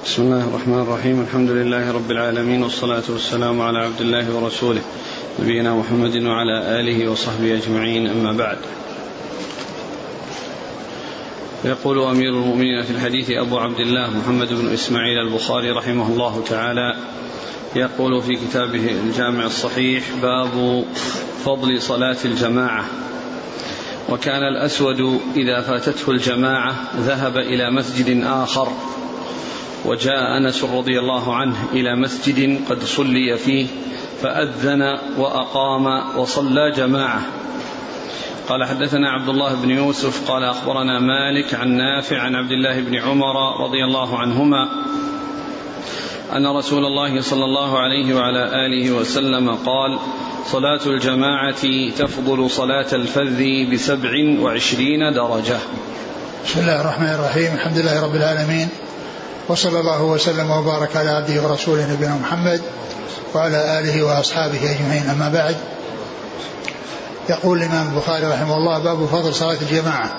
بسم الله الرحمن الرحيم. الحمد لله رب العالمين والصلاة والسلام على عبد الله ورسوله نبينا محمد وعلى آله وصحبه أجمعين أما بعد. يقول أمير المؤمنين في الحديث أبو عبد الله محمد بن إسماعيل البخاري رحمه الله تعالى يقول في كتابه الجامع الصحيح باب فضل صلاة الجماعة. وكان الأسود إذا فاتته الجماعة ذهب إلى مسجد آخر. وجاء أنس رضي الله عنه إلى مسجد قد صلي فيه فأذن وأقام وصلى جماعة. قال حدثنا عبد الله بن يوسف قال أخبرنا مالك عن نافع عن عبد الله بن عمر رضي الله عنهما أن رسول الله صلى الله عليه وعلى آله وسلم قال صلاة الجماعة تفضل صلاة الفذ بسبع وعشرين درجة. بسم الله الرحمن الرحيم الحمد لله رب العالمين وصلى الله وسلم وبارك على عبده ورسوله نبينا محمد وعلى آله وأصحابه أجمعين. أما بعد يقول الإمام البخاري رحمه الله باب فضل صلاة الجماعة.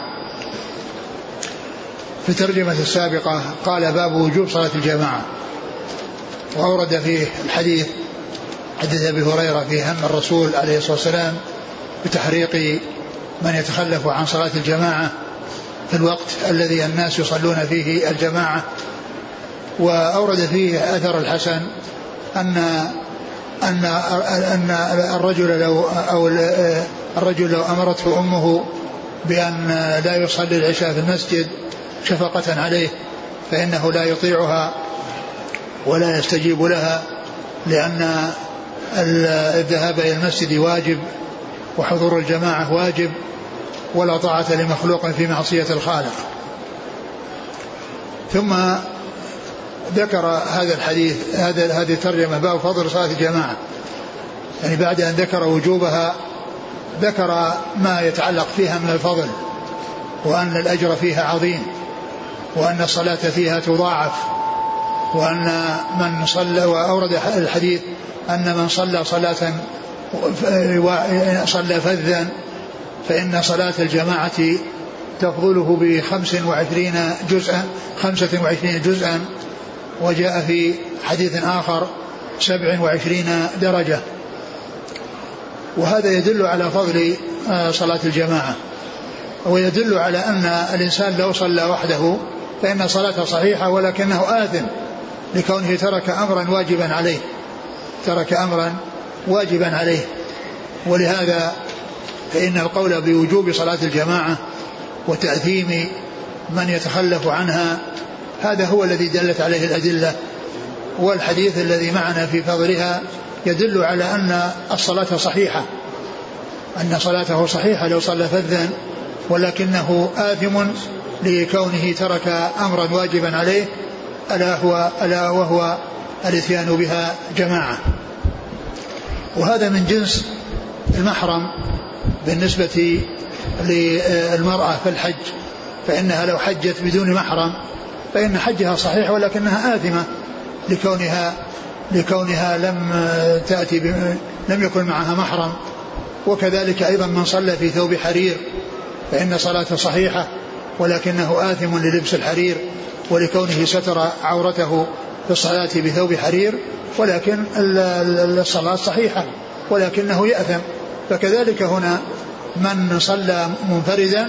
في الترجمة السابقة قال باب وجوب صلاة الجماعة وأورد فيه الحديث حديث أبي هريرة في هم الرسول عليه الصلاة والسلام بتحريق من يتخلف عن صلاة الجماعة في الوقت الذي الناس يصلون فيه الجماعة وأورد فيه أثر الحسن أن أن أن الرجل لو أو الرجل لو أمرته أمه بأن لا يصلي العشاء في المسجد شفقة عليه فإنه لا يطيعها ولا يستجيب لها لأن الذهاب إلى المسجد واجب وحضور الجماعة واجب ولا طاعة لمخلوق في معصية الخالق. ثم ذكر هذا الحديث هذا هذه الترجمة باب فضل صلاة الجماعة. يعني بعد أن ذكر وجوبها ذكر ما يتعلق فيها من الفضل وأن الأجر فيها عظيم وأن الصلاة فيها تضاعف وأن من صلى وأورد الحديث أن من صلى صلاة صلى فذا فإن صلاة الجماعة تفضله بخمس وعشرين جزءا خمسة وعشرين جزءا وجاء في حديث آخر سبع وعشرين درجة. وهذا يدل على فضل آه، صلاة الجماعة. ويدل على أن الإنسان لو صلى وحده فإن صلاته صحيحة ولكنه آثم لكونه ترك أمرا واجبا عليه. ترك أمرا واجبا عليه. ولهذا فإن القول بوجوب صلاة الجماعة وتأثيم من يتخلف عنها هذا هو الذي دلت عليه الأدلة والحديث الذي معنا في فضلها يدل على أن الصلاة صحيحة أن صلاته صحيحة لو صلى فذا ولكنه آثم لكونه ترك أمرا واجبا عليه ألا هو ألا وهو الإتيان بها جماعة. وهذا من جنس المحرم بالنسبة للمرأة في الحج فإنها لو حجت بدون محرم فإن حجها صحيح ولكنها آثمة لكونها لكونها لم تأتي لم يكن معها محرم. وكذلك أيضا من صلى في ثوب حرير فإن صلاته صحيحة ولكنه آثم للبس الحرير ولكونه ستر عورته في الصلاة بثوب حرير ولكن الصلاة صحيحة ولكنه يأثم. فكذلك هنا من صلى منفردا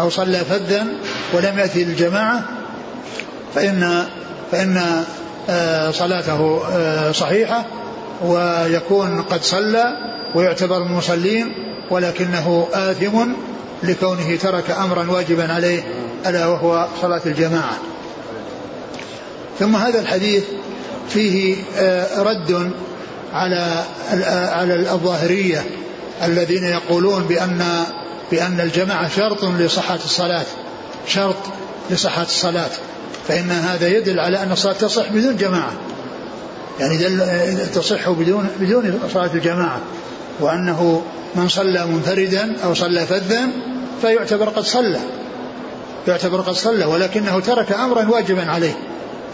أو صلى فذا ولم يأتي للجماعة فإن فإن آه، صلاته آه، صحيحة ويكون قد صلى ويعتبر من المصلين ولكنه آثم لكونه ترك أمرا واجبا عليه ألا وهو صلاة الجماعة. ثم هذا الحديث فيه آه، رد على على الظاهرية الذين يقولون بأن بأن الجماعة شرط لصحة الصلاة شرط لصحة الصلاة. فإن هذا يدل على أن الصلاة تصح بدون جماعة. يعني دل تصح بدون بدون صلاة الجماعة. وأنه من صلى منفردا أو صلى فذا فيعتبر قد صلى. يعتبر قد صلى ولكنه ترك أمرا واجبا عليه.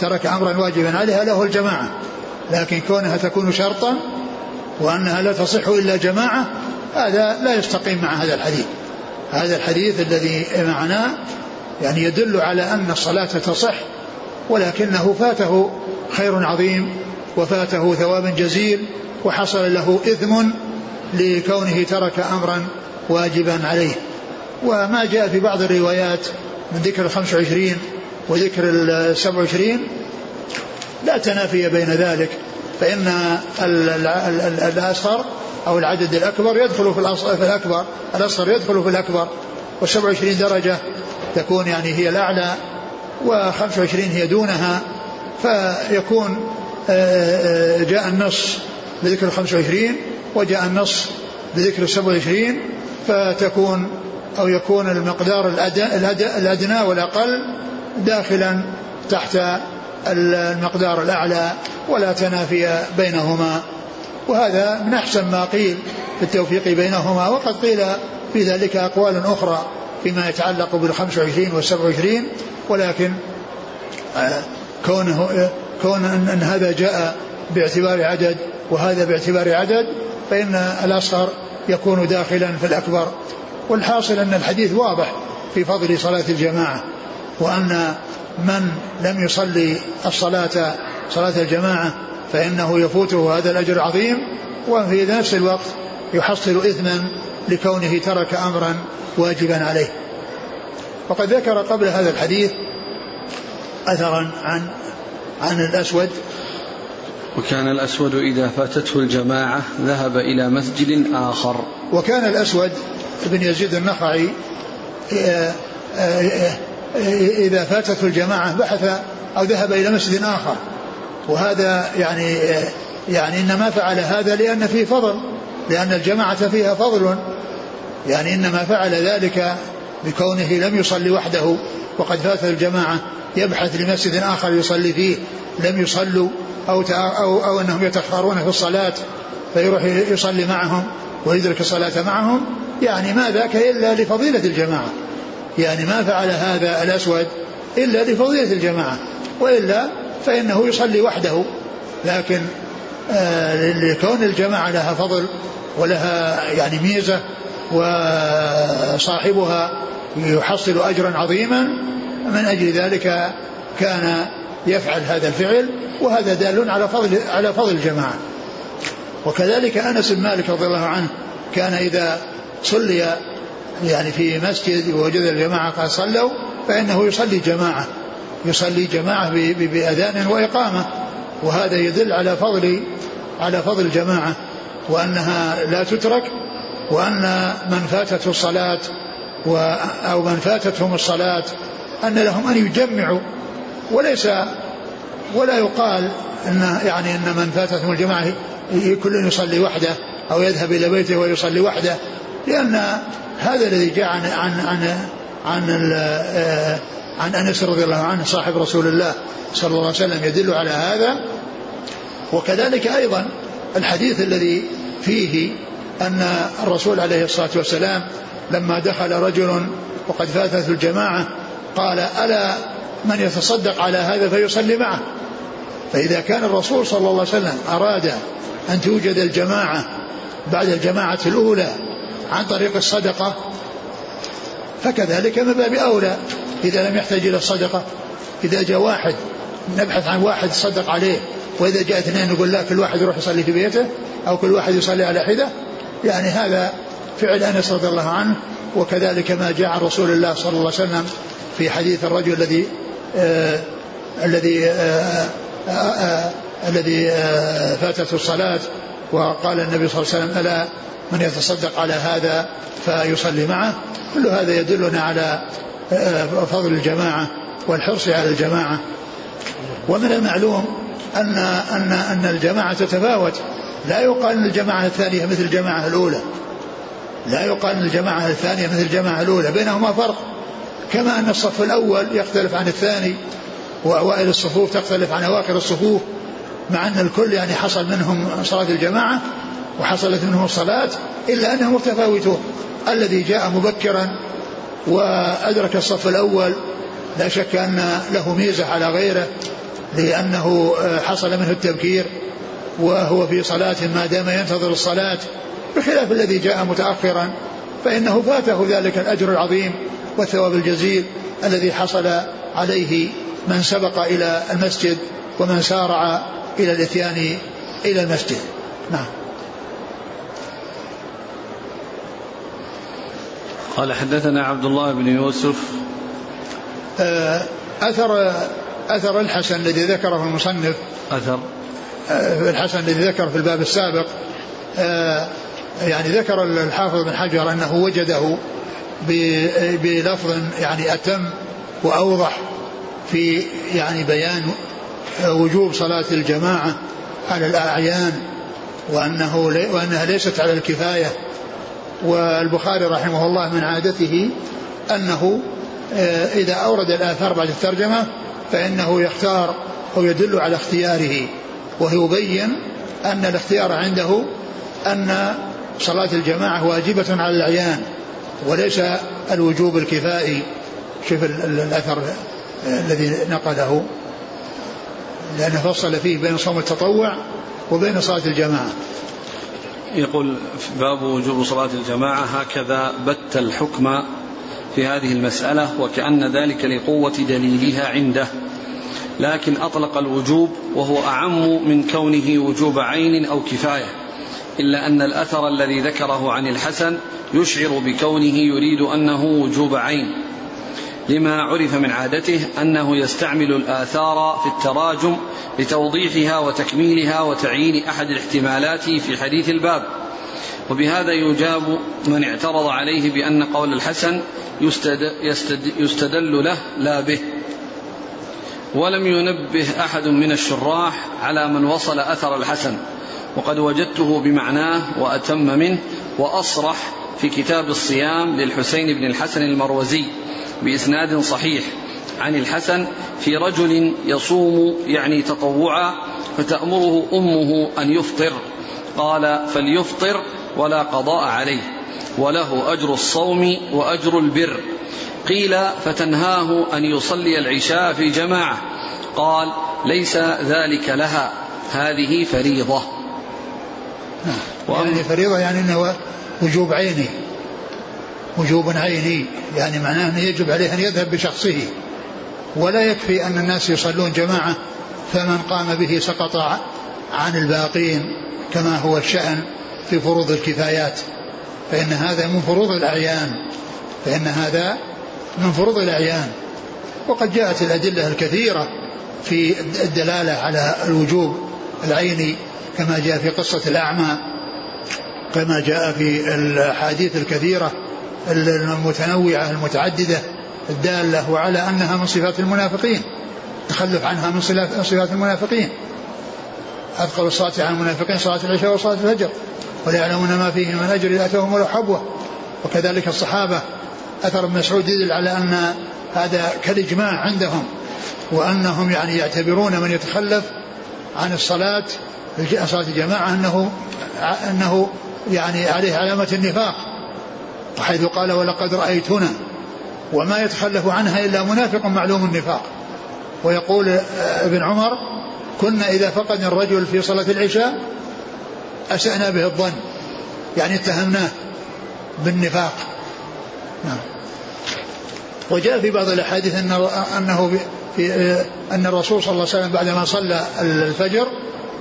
ترك أمرا واجبا عليه له الجماعة. لكن كونها تكون شرطا وأنها لا تصح إلا جماعة هذا لا يستقيم مع هذا الحديث. هذا الحديث الذي معناه يعني يدل على أن الصلاة تصح ولكنه فاته خير عظيم وفاته ثواب جزيل وحصل له إثم لكونه ترك أمرا واجبا عليه. وما جاء في بعض الروايات من ذكر الخمس وعشرين وذكر السبع وعشرين لا تنافي بين ذلك فإن الأصغر أو العدد الأكبر يدخل في الأكبر الأصغر يدخل في الأكبر والسبع وعشرين درجة تكون يعني هي الأعلى وخمس وعشرين هي دونها فيكون آه، آه، جاء النص بذكر الخمس وعشرين وجاء النص بذكر السبع وعشرين فتكون أو يكون المقدار الأدنى والأقل داخلا تحت المقدار الأعلى ولا تنافي بينهما. وهذا من أحسن ما قيل في التوفيق بينهما وقد قيل في ذلك أقوال أخرى. فيما يتعلق بالخمس وعشرين والسبع وعشرين ولكن آه، كونه آه، كون أن هذا جاء باعتبار عدد وهذا باعتبار عدد فإن الأصغر يكون داخلا في الأكبر. والحاصل أن الحديث واضح في فضل صلاة الجماعة وأن من لم يصلي الصلاة صلاة الجماعة فإنه يفوته هذا الأجر العظيم وفي نفس الوقت يحصل إثما لكونه ترك أمرا واجبا عليه. وقد ذكر قبل هذا الحديث أثرا عن عن الأسود. وكان الأسود إذا فاتته الجماعة ذهب إلى مسجد آخر. وكان الأسود بن يزيد النخعي إذا فاتته الجماعة بحث أو ذهب إلى مسجد آخر. وهذا يعني يعني إنما فعل هذا لأن فيه فضل. لأن الجماعة فيها فضل يعني إنما فعل ذلك بكونه لم يصلي وحده وقد فات الجماعة يبحث لمسجد آخر يصلي فيه لم يصلوا أو, أو, أو أنهم يتأخرون في الصلاة فيروح يصلي معهم ويدرك الصلاة معهم يعني ما ذاك إلا لفضيلة الجماعة. يعني ما فعل هذا الأسود إلا لفضيلة الجماعة وإلا فإنه يصلي وحده. لكن آه لكون الجماعة لها فضل ولها يعني ميزة وصاحبها يحصل أجرا عظيما. من أجل ذلك كان يفعل هذا الفعل وهذا دال على فضل على فضل الجماعة. وكذلك أنس بن مالك رضي الله عنه كان إذا صلي يعني في مسجد ووجد الجماعة قد صلوا فإنه يصلي جماعة يصلي جماعة بأذان وإقامة. وهذا يدل على فضل على فضل الجماعة. وأنها لا تترك وأن من فاتته الصلاة أو من فاتتهم الصلاة أن لهم أن يجمعوا. وليس ولا يقال أن يعني أن من فاتتهم الجماعة كل يصلي وحده أو يذهب إلى بيته ويصلي وحده لأن هذا الذي جاء عن عن عن عن, آه، عن أنس رضي الله عنه صاحب رسول الله صلى الله عليه وسلم يدل على هذا. وكذلك أيضا الحديث الذي فيه أن الرسول عليه الصلاة والسلام لما دخل رجل وقد فاتته الجماعة قال ألا من يتصدق على هذا فيصلي معه. فإذا كان الرسول صلى الله عليه وسلم أراد أن توجد الجماعة بعد الجماعة الأولى عن طريق الصدقة فكذلك من باب أولى إذا لم يحتاج إلى الصدقة إذا جاء واحد نبحث عن واحد صدق عليه وإذا جاء اثنين نقول لا كل واحد يروح يصلي في بيته أو كل واحد يصلي على حدة. يعني هذا فعل أنس رضي الله عنه وكذلك ما جاء عن رسول الله صلى الله عليه وسلم في حديث الرجل الذي آه الذي آه آه آه الذي آه فاتته الصلاة وقال النبي صلى الله عليه وسلم ألا من يتصدق على هذا فيصلي معه. كل هذا يدلنا على آه، فضل الجماعة والحرص على الجماعة. ومن المعلوم أن أن أن الجماعة تتفاوت. لا يقال أن الجماعة الثانية مثل الجماعة الأولى. لا يقال أن الجماعة الثانية مثل الجماعة الأولى. بينهما فرق. كما أن الصف الأول يختلف عن الثاني وأوائل الصفوف تختلف عن أواخر الصفوف مع أن الكل يعني حصل منهم صلاة الجماعة وحصلت منهم الصلاة إلا أنهم متفاوتون الذي جاء مبكرا وأدرك الصف الأول لا شك أن له ميزة على غيره. لأنه حصل منه التبكير وهو في صلاة ما دام ينتظر الصلاة بخلاف الذي جاء متأخرا فإنه فاته ذلك الأجر العظيم والثواب الجزيل الذي حصل عليه من سبق إلى المسجد ومن سارع إلى الإتيان إلى المسجد. نعم. قال حدثنا عبد الله بن يوسف. آه، أثر أثر الحسن الذي ذكره المصنف. أثر. آه، الحسن الذي ذكر في الباب السابق. آه، يعني ذكر الحافظ بن حجر أنه وجده بلفظ يعني أتم وأوضح في يعني بيان وجوب صلاة الجماعة على الأعيان وأنه وأنها ليست على الكفاية. والبخاري رحمه الله من عادته أنه آه، إذا أورد الآثار بعد الترجمة فإنه يختار أو يدل على اختياره ويبين أن الاختيار عنده أن صلاة الجماعة واجبة على الأعيان وليس الوجوب الكفائي. شوف الأثر الذي نقله. لأنه فصل فيه بين صوم التطوع وبين صلاة الجماعة. يقول باب وجوب صلاة الجماعة هكذا بت الحكم في هذه المسألة وكأن ذلك لقوة دليلها عنده. لكن أطلق الوجوب وهو أعم من كونه وجوب عين أو كفاية. إلا أن الأثر الذي ذكره عن الحسن يشعر بكونه يريد أنه وجوب عين. لما عرف من عادته أنه يستعمل الآثار في التراجم لتوضيحها وتكميلها وتعيين أحد الاحتمالات في حديث الباب. وبهذا يجاب من اعترض عليه بأن قول الحسن يستدل له لا به. ولم ينبه أحد من الشراح على من وصل أثر الحسن وقد وجدته بمعناه وأتم منه وأصرح في كتاب الصيام للحسين بن الحسن المروزي بإسناد صحيح عن الحسن في رجل يصوم يعني تطوعا فتأمره أمه أن يفطر. قال فليفطر ولا قضاء عليه وله أجر الصوم وأجر البر. قيل فتنهاه أن يصلي العشاء في جماعة. قال ليس ذلك لها هذه فريضة. يعني فريضة يعني أنه وجوب عيني وجوب عيني. يعني معناه أنه يجب عليه أن يذهب بشخصه. ولا يكفي أن الناس يصلون جماعة فمن قام به سقط عن الباقين كما هو الشأن في فروض الكفايات. فإن هذا من فروض الأعيان. فإن هذا من فروض الأعيان. وقد جاءت الأدلة الكثيرة في الدلالة على الوجوب العيني كما جاء في قصة الأعمى كما جاء في الأحاديث الكثيرة المتنوعة المتعددة الدالة على أنها من صفات المنافقين. تخلف عنها من صفات المنافقين. أثقل الصلاة على المنافقين صلاة العشاء وصلاة الفجر. وليعلمون ما فيه من أجر إذا أتوهم ولو حبوة. وكذلك الصحابة أثر ابن مسعود يدل على أن هذا كالإجماع عندهم وأنهم يعني يعتبرون من يتخلف عن الصلاة صلاة الجماعة أنه أنه يعني عليه علامة النفاق. حيث قال ولقد رأيتنا. وما يتخلف عنها إلا منافق معلوم النفاق. ويقول ابن عمر كنا إذا فقدنا الرجل في صلاة العشاء أسأنا به الظن. يعني اتهمناه بالنفاق. نعم. وجاء في بعض الأحاديث أنه, أنه في أن الرسول صلى الله عليه وسلم بعدما صلى الفجر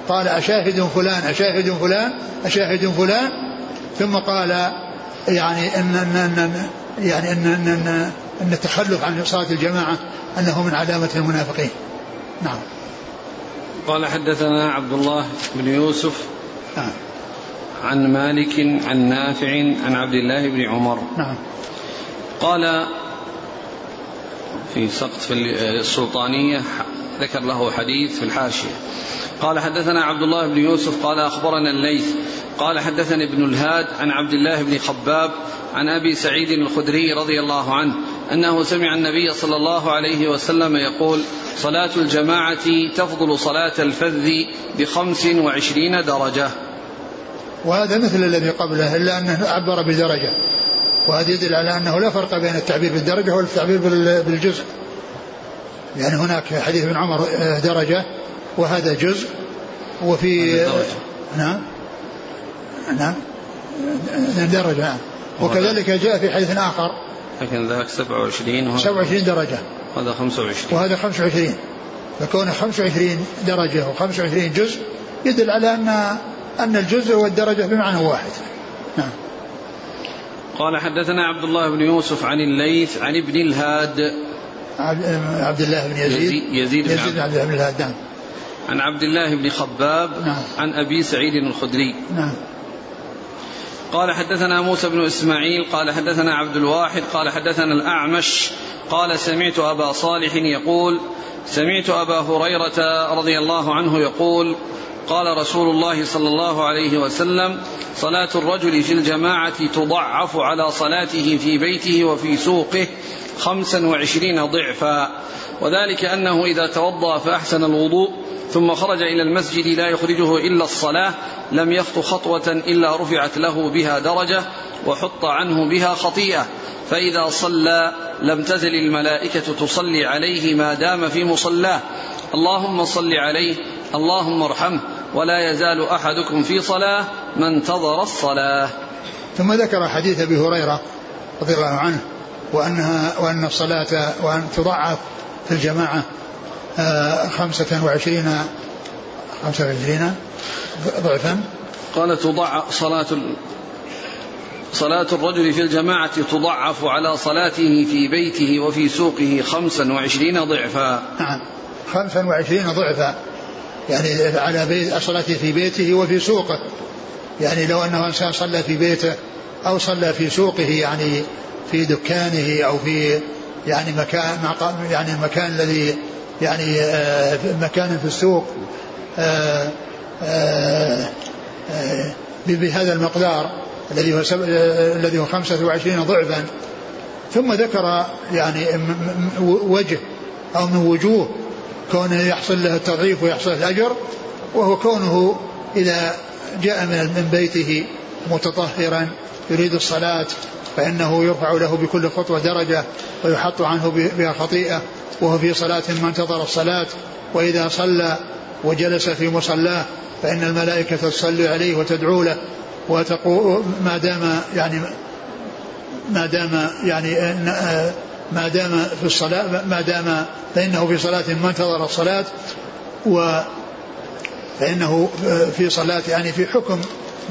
قال أشاهد فلان أشاهد فلان أشاهد فلان. ثم قال يعني أن, أن, أن يعني أن, أن, أن, أن التخلف عن صلاة الجماعة أنه من علامة المنافقين. نعم. قال حدثنا عبد الله بن يوسف نعم. عن مالك عن نافع عن عبد الله بن عمر. نعم. قال في سقط في السلطانية ذكر له حديث في الحاشية. قال حدثنا عبد الله بن يوسف قال أخبرنا الليث. قال حدثني ابن الهاد عن عبد الله بن خباب عن أبي سعيد الخدري رضي الله عنه أنه سمع النبي صلى الله عليه وسلم يقول صلاة الجماعة تفضل صلاة الفذ بخمس وعشرين درجة. وهذا مثل الذي قبله إلا أنه عبر بدرجة. وهذا يدل على أنه لا فرق بين التعبير بالدرجة والتعبير بالجزء. يعني هناك حديث ابن عمر آه، درجة وهذا جزء وفي نعم. نعم. درجة. وكذلك جاء في حديث آخر لكن ذاك 27 27 درجة. هذا 25 وهذا 25 فكونه 25 درجة و25 جزء يدل على أن أن الجزء والدرجة بمعنى واحد. نعم. قال حدثنا عبد الله بن يوسف عن الليث عن ابن الهاد. عبد الله بن يزيد. يزيد, يزيد بن يزيد بن عبد الله بن الهاد نعم. عن عبد الله بن خباب نعم. عن أبي سعيد الخدري. نعم. قال حدثنا موسى بن إسماعيل قال حدثنا عبد الواحد قال حدثنا الأعمش قال سمعت أبا صالح يقول سمعت أبا هريرة رضي الله عنه يقول قال رسول الله صلى الله عليه وسلم صلاة الرجل في الجماعة تضعف على صلاته في بيته وفي سوقه خمسا وعشرين ضعفا. وذلك أنه إذا توضأ فأحسن الوضوء ثم خرج إلى المسجد لا يخرجه إلا الصلاة لم يخط خطوة إلا رفعت له بها درجة وحط عنه بها خطيئة. فإذا صلى لم تزل الملائكة تصلي عليه ما دام في مصلاه. اللهم صل عليه اللهم ارحمه ولا يزال أحدكم في صلاة ما انتظر الصلاة. ثم ذكر حديث أبي هريرة رضي الله عنه وأنها وأن الصلاة وأن تضعف في الجماعة آه، خمسة وعشرين خمسة وعشرين ضعفا. قال تضع صلاة صلاة الرجل في الجماعة تضعف على صلاته في بيته وفي سوقه خمسا وعشرين ضعفا. نعم خمسا وعشرين ضعفا. يعني على بيت صلاته في بيته وفي سوقه. يعني لو أنه إنسان صلى في بيته أو صلى في سوقه يعني في دكانه أو في يعني مكان يعني المكان الذي يعني آه، مكان في السوق آه، آه، بهذا المقدار الذي هو الذي هو 25 ضعفا. ثم ذكر يعني وجه أو من وجوه كونه يحصل له التضعيف ويحصل له الأجر وهو كونه إذا جاء من بيته متطهرا يريد الصلاة فإنه يرفع له بكل خطوة درجة ويحط عنه بها خطيئة وهو في صلاة ما انتظر الصلاة وإذا صلى وجلس في مصلاه فإن الملائكة تصلي عليه وتدعو له وتقول ما دام يعني ما دام يعني ما دام في الصلاة ما دام فإنه في صلاة ما انتظر الصلاة و فإنه في صلاة يعني في حكم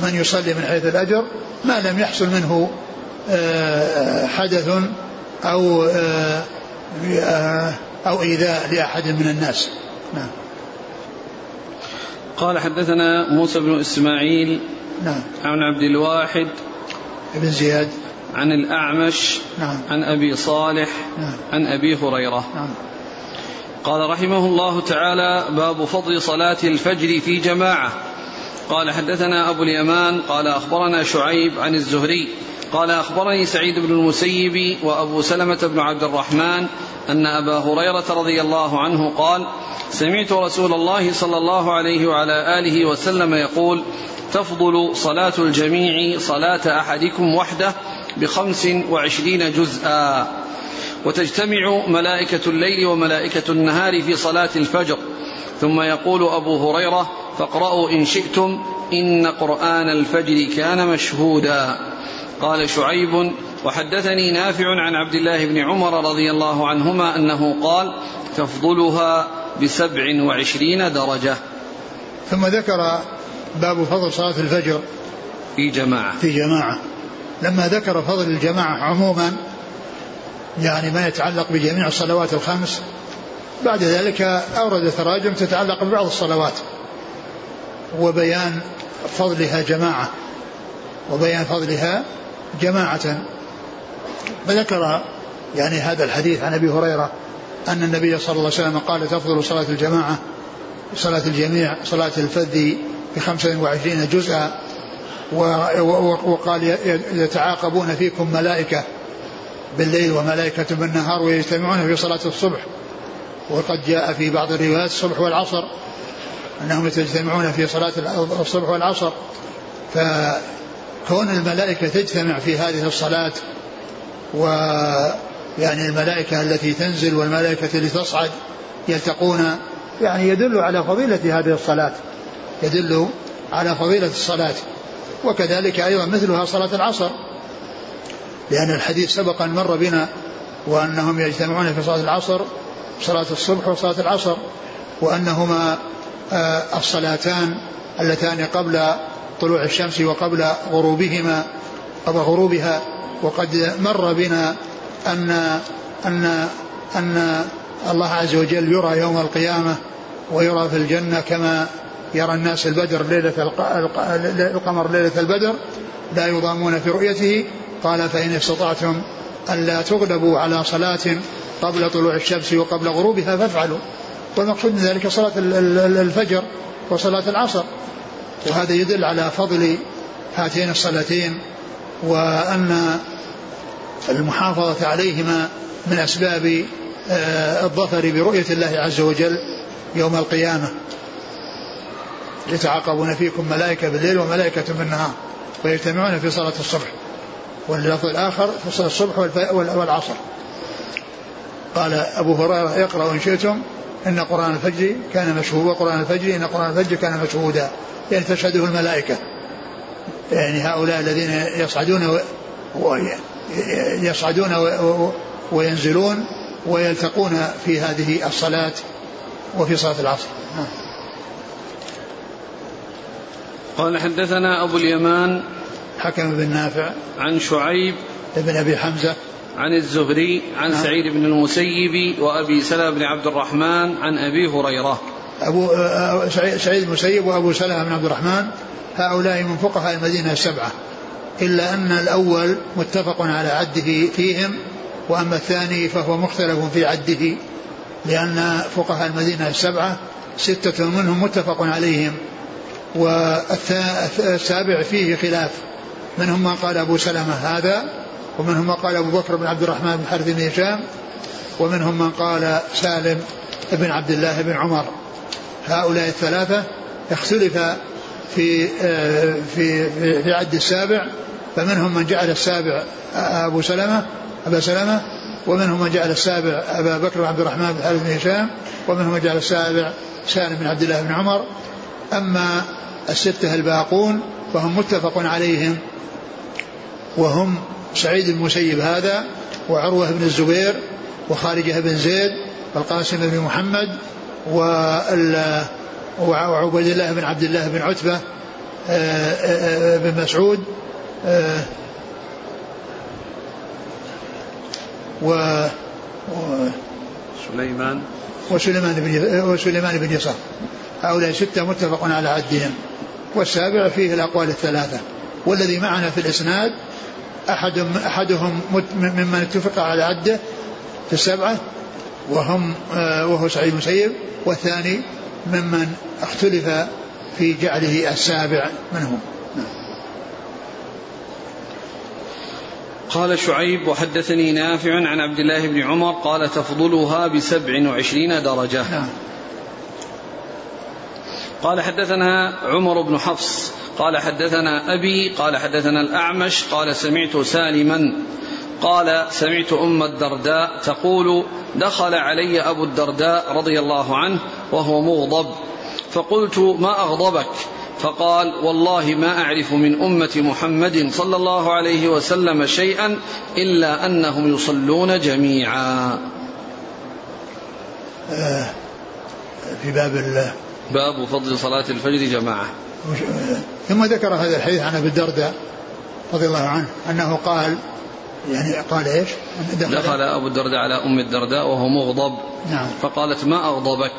من يصلي من حيث الأجر ما لم يحصل منه آه، حدث أو آه، أو إيذاء لأحد من الناس. نعم. قال حدثنا موسى بن إسماعيل نعم. عن عبد الواحد بن زياد. عن الأعمش نعم. عن أبي صالح نعم. عن أبي هريرة. نعم. قال رحمه الله تعالى باب فضل صلاة الفجر في جماعة. قال حدثنا أبو اليمان قال أخبرنا شعيب عن الزهري قال أخبرني سعيد بن المسيب وأبو سلمة بن عبد الرحمن أن أبا هريرة رضي الله عنه قال سمعت رسول الله صلى الله عليه وعلى آله وسلم يقول تفضل صلاة الجميع صلاة أحدكم وحده بخمس وعشرين جزءا. وتجتمع ملائكة الليل وملائكة النهار في صلاة الفجر. ثم يقول أبو هريرة فاقرأوا إن شئتم إن قرآن الفجر كان مشهودا. قال شعيب وحدثني نافع عن عبد الله بن عمر رضي الله عنهما أنه قال تفضلها بسبع وعشرين درجة. ثم ذكر باب فضل صلاة الفجر في جماعة. في جماعة. لما ذكر فضل الجماعة عموما يعني ما يتعلق بجميع الصلوات الخمس بعد ذلك أورد تراجم تتعلق ببعض الصلوات وبيان فضلها جماعة وبيان فضلها جماعة. فذكر يعني هذا الحديث عن أبي هريرة أن النبي صلى الله عليه وسلم قال تفضل صلاة الجماعة صلاة الجميع صلاة الفذ بخمسة وعشرين جزءا وقال يتعاقبون فيكم ملائكة بالليل وملائكة بالنهار ويجتمعون في صلاة الصبح. وقد جاء في بعض الروايات الصبح والعصر أنهم يجتمعون في صلاة الصبح والعصر. فكون الملائكة تجتمع في هذه الصلاة و يعني الملائكة التي تنزل والملائكة التي تصعد يلتقون يعني يدل على فضيلة هذه الصلاة. يدل على فضيلة الصلاة. وكذلك أيضا مثلها صلاة العصر. لأن الحديث سبق أن مر بنا وأنهم يجتمعون في صلاة العصر صلاة الصبح وصلاة العصر وأنهما آه، الصلاتان اللتان قبل طلوع الشمس وقبل غروبهما قبل غروبها وقد مر بنا أن أن أن الله عز وجل يرى يوم القيامة ويرى في الجنة كما يرى الناس البدر ليلة القمر ليلة البدر لا يضامون في رؤيته. قال فإن استطعتم ألا تغلبوا على صلاة قبل طلوع الشمس وقبل غروبها فافعلوا. والمقصود من ذلك صلاة الفجر وصلاة العصر. وهذا يدل على فضل هاتين الصلاتين وأن المحافظة عليهما من أسباب آه، الظفر برؤية الله عز وجل يوم القيامة. يتعاقبون فيكم ملائكة بالليل وملائكة بالنهار ويجتمعون في صلاة الصبح. واللفظ الآخر في صلاة الصبح والعصر. قال أبو هريرة اقرأوا إن شئتم إن قرآن الفجر كان مشهودا وقرآن الفجر إن قرآن الفجر كان مشهودا. تشهده الملائكة. يعني هؤلاء الذين يصعدون يصعدون وينزلون ويلتقون في هذه الصلاة وفي صلاة العصر. قال حدثنا أبو اليمان حكم بن نافع عن شعيب بن أبي حمزة عن الزهري عن نعم. سعيد بن المسيب وأبي سلمة بن عبد الرحمن عن أبي هريرة. أبو آه، سعيد المسيب وأبو سلمة بن عبد الرحمن هؤلاء من فقهاء المدينة السبعة إلا أن الأول متفق على عده فيهم وأما الثاني فهو مختلف في عده لأن فقهاء المدينة السبعة ستة منهم متفق عليهم والسابع فيه خلاف منهم من قال أبو سلمة هذا ومنهم من قال أبو بكر بن عبد الرحمن بن حارث بن هشام ومنهم من قال سالم بن عبد الله بن عمر. هؤلاء الثلاثة اختلف في في في عد السابع فمنهم من جعل السابع أبو سلمة أبا سلمة ومنهم من جعل السابع أبا بكر بن عبد الرحمن بن حارث بن هشام ومنهم من جعل السابع سالم بن عبد الله بن عمر. أما الستة الباقون فهم متفق عليهم وهم سعيد المسيب هذا وعروة بن الزبير وخارجة بن زيد والقاسم بن محمد وعبيد الله بن عبد الله بن عتبة آه، آه، آه، بن مسعود و سليمان. وسليمان بن وسليمان بن يسار. هؤلاء ستة متفق على عدهم. والسابع فيه الأقوال الثلاثة. والذي معنا في الإسناد أحد أحدهم ممن اتفق على عده في السبعة وهم آه، وهو سعيد المسيب والثاني ممن اختلف في جعله السابع منهم. قال شعيب وحدثني نافع عن عبد الله بن عمر قال تفضلها بسبع وعشرين درجة. نعم. قال حدثنا عمر بن حفص قال حدثنا أبي قال حدثنا الأعمش قال سمعت سالما. قال سمعت أم الدرداء تقول دخل علي أبو الدرداء رضي الله عنه وهو مغضب. فقلت ما أغضبك؟ فقال والله ما أعرف من أمة محمد صلى الله عليه وسلم شيئا إلا أنهم يصلون جميعا. آه، في باب الله باب فضل صلاة الفجر جماعة. ثم ذكر هذا الحديث عن أبي الدرداء رضي الله عنه أنه قال يعني قال إيش؟ دخل, دخل أبو الدرداء على أم الدرداء وهو مغضب نعم فقالت ما أغضبك؟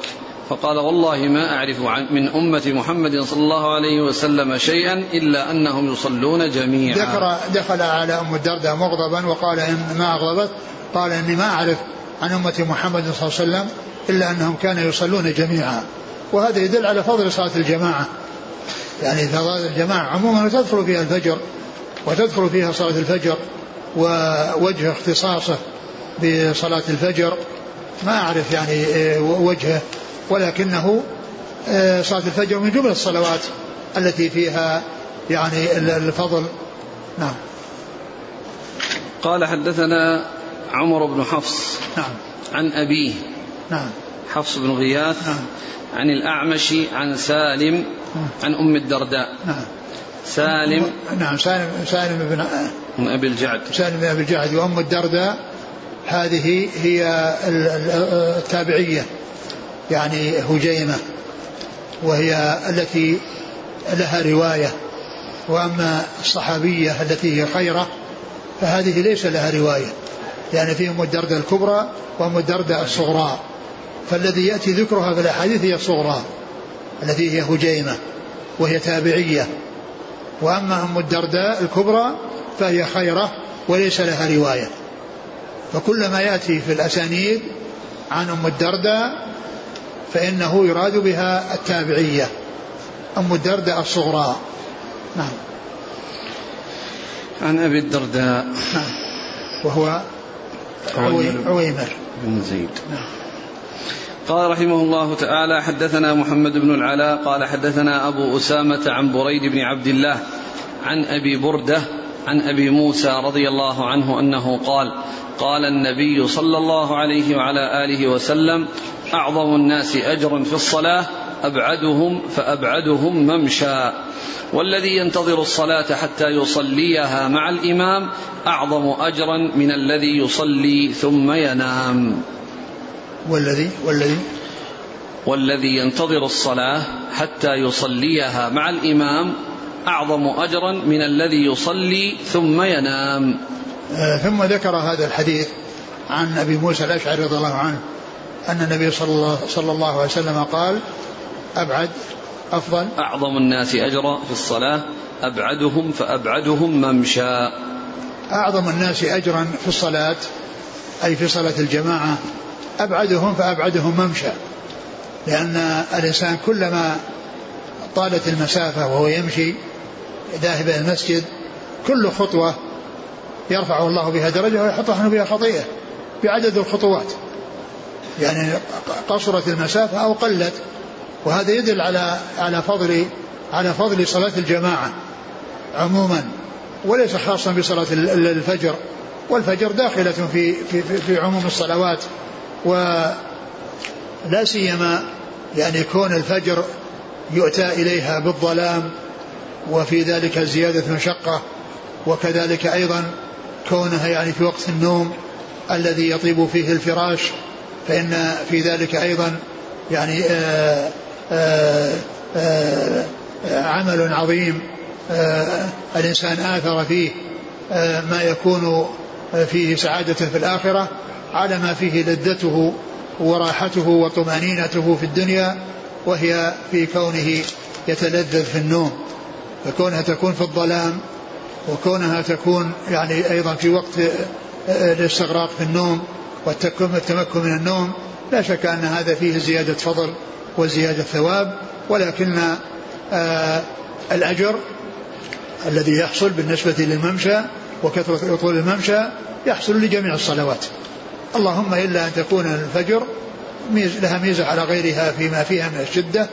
فقال والله ما أعرف من أمة محمد صلى الله عليه وسلم شيئا إلا أنهم يصلون جميعا. ذكر دخل على أم الدرداء مغضبا وقال ان ما أغضبت قال إني ما أعرف عن أمة محمد صلى الله عليه وسلم إلا أنهم كانوا يصلون جميعا. وهذا يدل على فضل صلاة الجماعة يعني صلاة الجماعة عموما تدخل فيها الفجر وتدخل فيها صلاة الفجر ووجه اختصاصه بصلاة الفجر. ما أعرف يعني إيه، وجهه ولكنه إيه، صلاة الفجر من جملة الصلوات التي فيها يعني الفضل. نعم. قال حدثنا عمر بن حفص نعم. عن أبيه. نعم. حفص بن غياث نعم. عن الأعمش عن سالم عن أم الدرداء. نعم. سالم نعم سالم سالم بن من أبي الجعد. سالم بن أبي الجعد. وأم الدرداء هذه هي التابعية يعني هجيمة وهي التي لها رواية. وأما الصحابية التي هي خيرة فهذه ليس لها رواية. يعني فيهم الدردة الكبرى وأم الدردة الصغرى. فالذي يأتي ذكرها في الأحاديث هي الصغرى التي هي هجيمة وهي تابعية. وأما أم الدرداء الكبرى فهي خيرة وليس لها رواية. فكل ما يأتي في الأسانيد عن أم الدرداء فإنه يراد بها التابعية أم الدرداء الصغرى. نعم. عن أبي الدرداء. نعم. وهو عويمر. بن زيد. نعم. قال رحمه الله تعالى حدثنا محمد بن العلاء قال حدثنا أبو أسامة عن بريد بن عبد الله عن أبي بردة عن أبي موسى رضي الله عنه أنه قال قال النبي صلى الله عليه وعلى آله وسلم أعظم الناس أجرا في الصلاة أبعدهم فأبعدهم ممشى. والذي ينتظر الصلاة حتى يصليها مع الإمام أعظم أجرا من الذي يصلي ثم ينام. والذي والذي؟ والذي ينتظر الصلاة حتى يصليها مع الإمام أعظم أجرا من الذي يصلي ثم ينام. آه ثم ذكر هذا الحديث عن أبي موسى الأشعري رضي الله عنه أن النبي صلى الله, صلى الله عليه وسلم قال أبعد أفضل. أعظم الناس أجرا في الصلاة أبعدهم فأبعدهم ممشى. أعظم الناس أجرا في الصلاة أي في صلاة الجماعة أبعدهم فأبعدهم ممشى. لأن الإنسان كلما طالت المسافة وهو يمشي ذاهب إلى المسجد كل خطوة يرفع الله بها درجة ويحط عنه بها خطيئة بعدد الخطوات. يعني قصرت المسافة أو قلت وهذا يدل على على فضل على فضل صلاة الجماعة عموما وليس خاصا بصلاة الفجر. والفجر داخلة في في في عموم الصلوات ولا سيما يعني كون الفجر يؤتى إليها بالظلام وفي ذلك زيادة مشقة وكذلك أيضا كونها يعني في وقت النوم الذي يطيب فيه الفراش فإن في ذلك أيضا يعني آآ آآ آآ عمل عظيم الإنسان آثر فيه ما يكون فيه سعادة في الآخرة على ما فيه لذته وراحته وطمأنينته في الدنيا وهي في كونه يتلذذ في النوم. فكونها تكون في الظلام وكونها تكون يعني أيضا في وقت الاستغراق في النوم والتمكن من النوم لا شك أن هذا فيه زيادة فضل وزيادة ثواب ولكن آه الأجر الذي يحصل بالنسبة للممشى وكثرة طول الممشى يحصل لجميع الصلوات. اللهم إلا أن تكون الفجر لها ميزة على غيرها فيما فيها من الشدة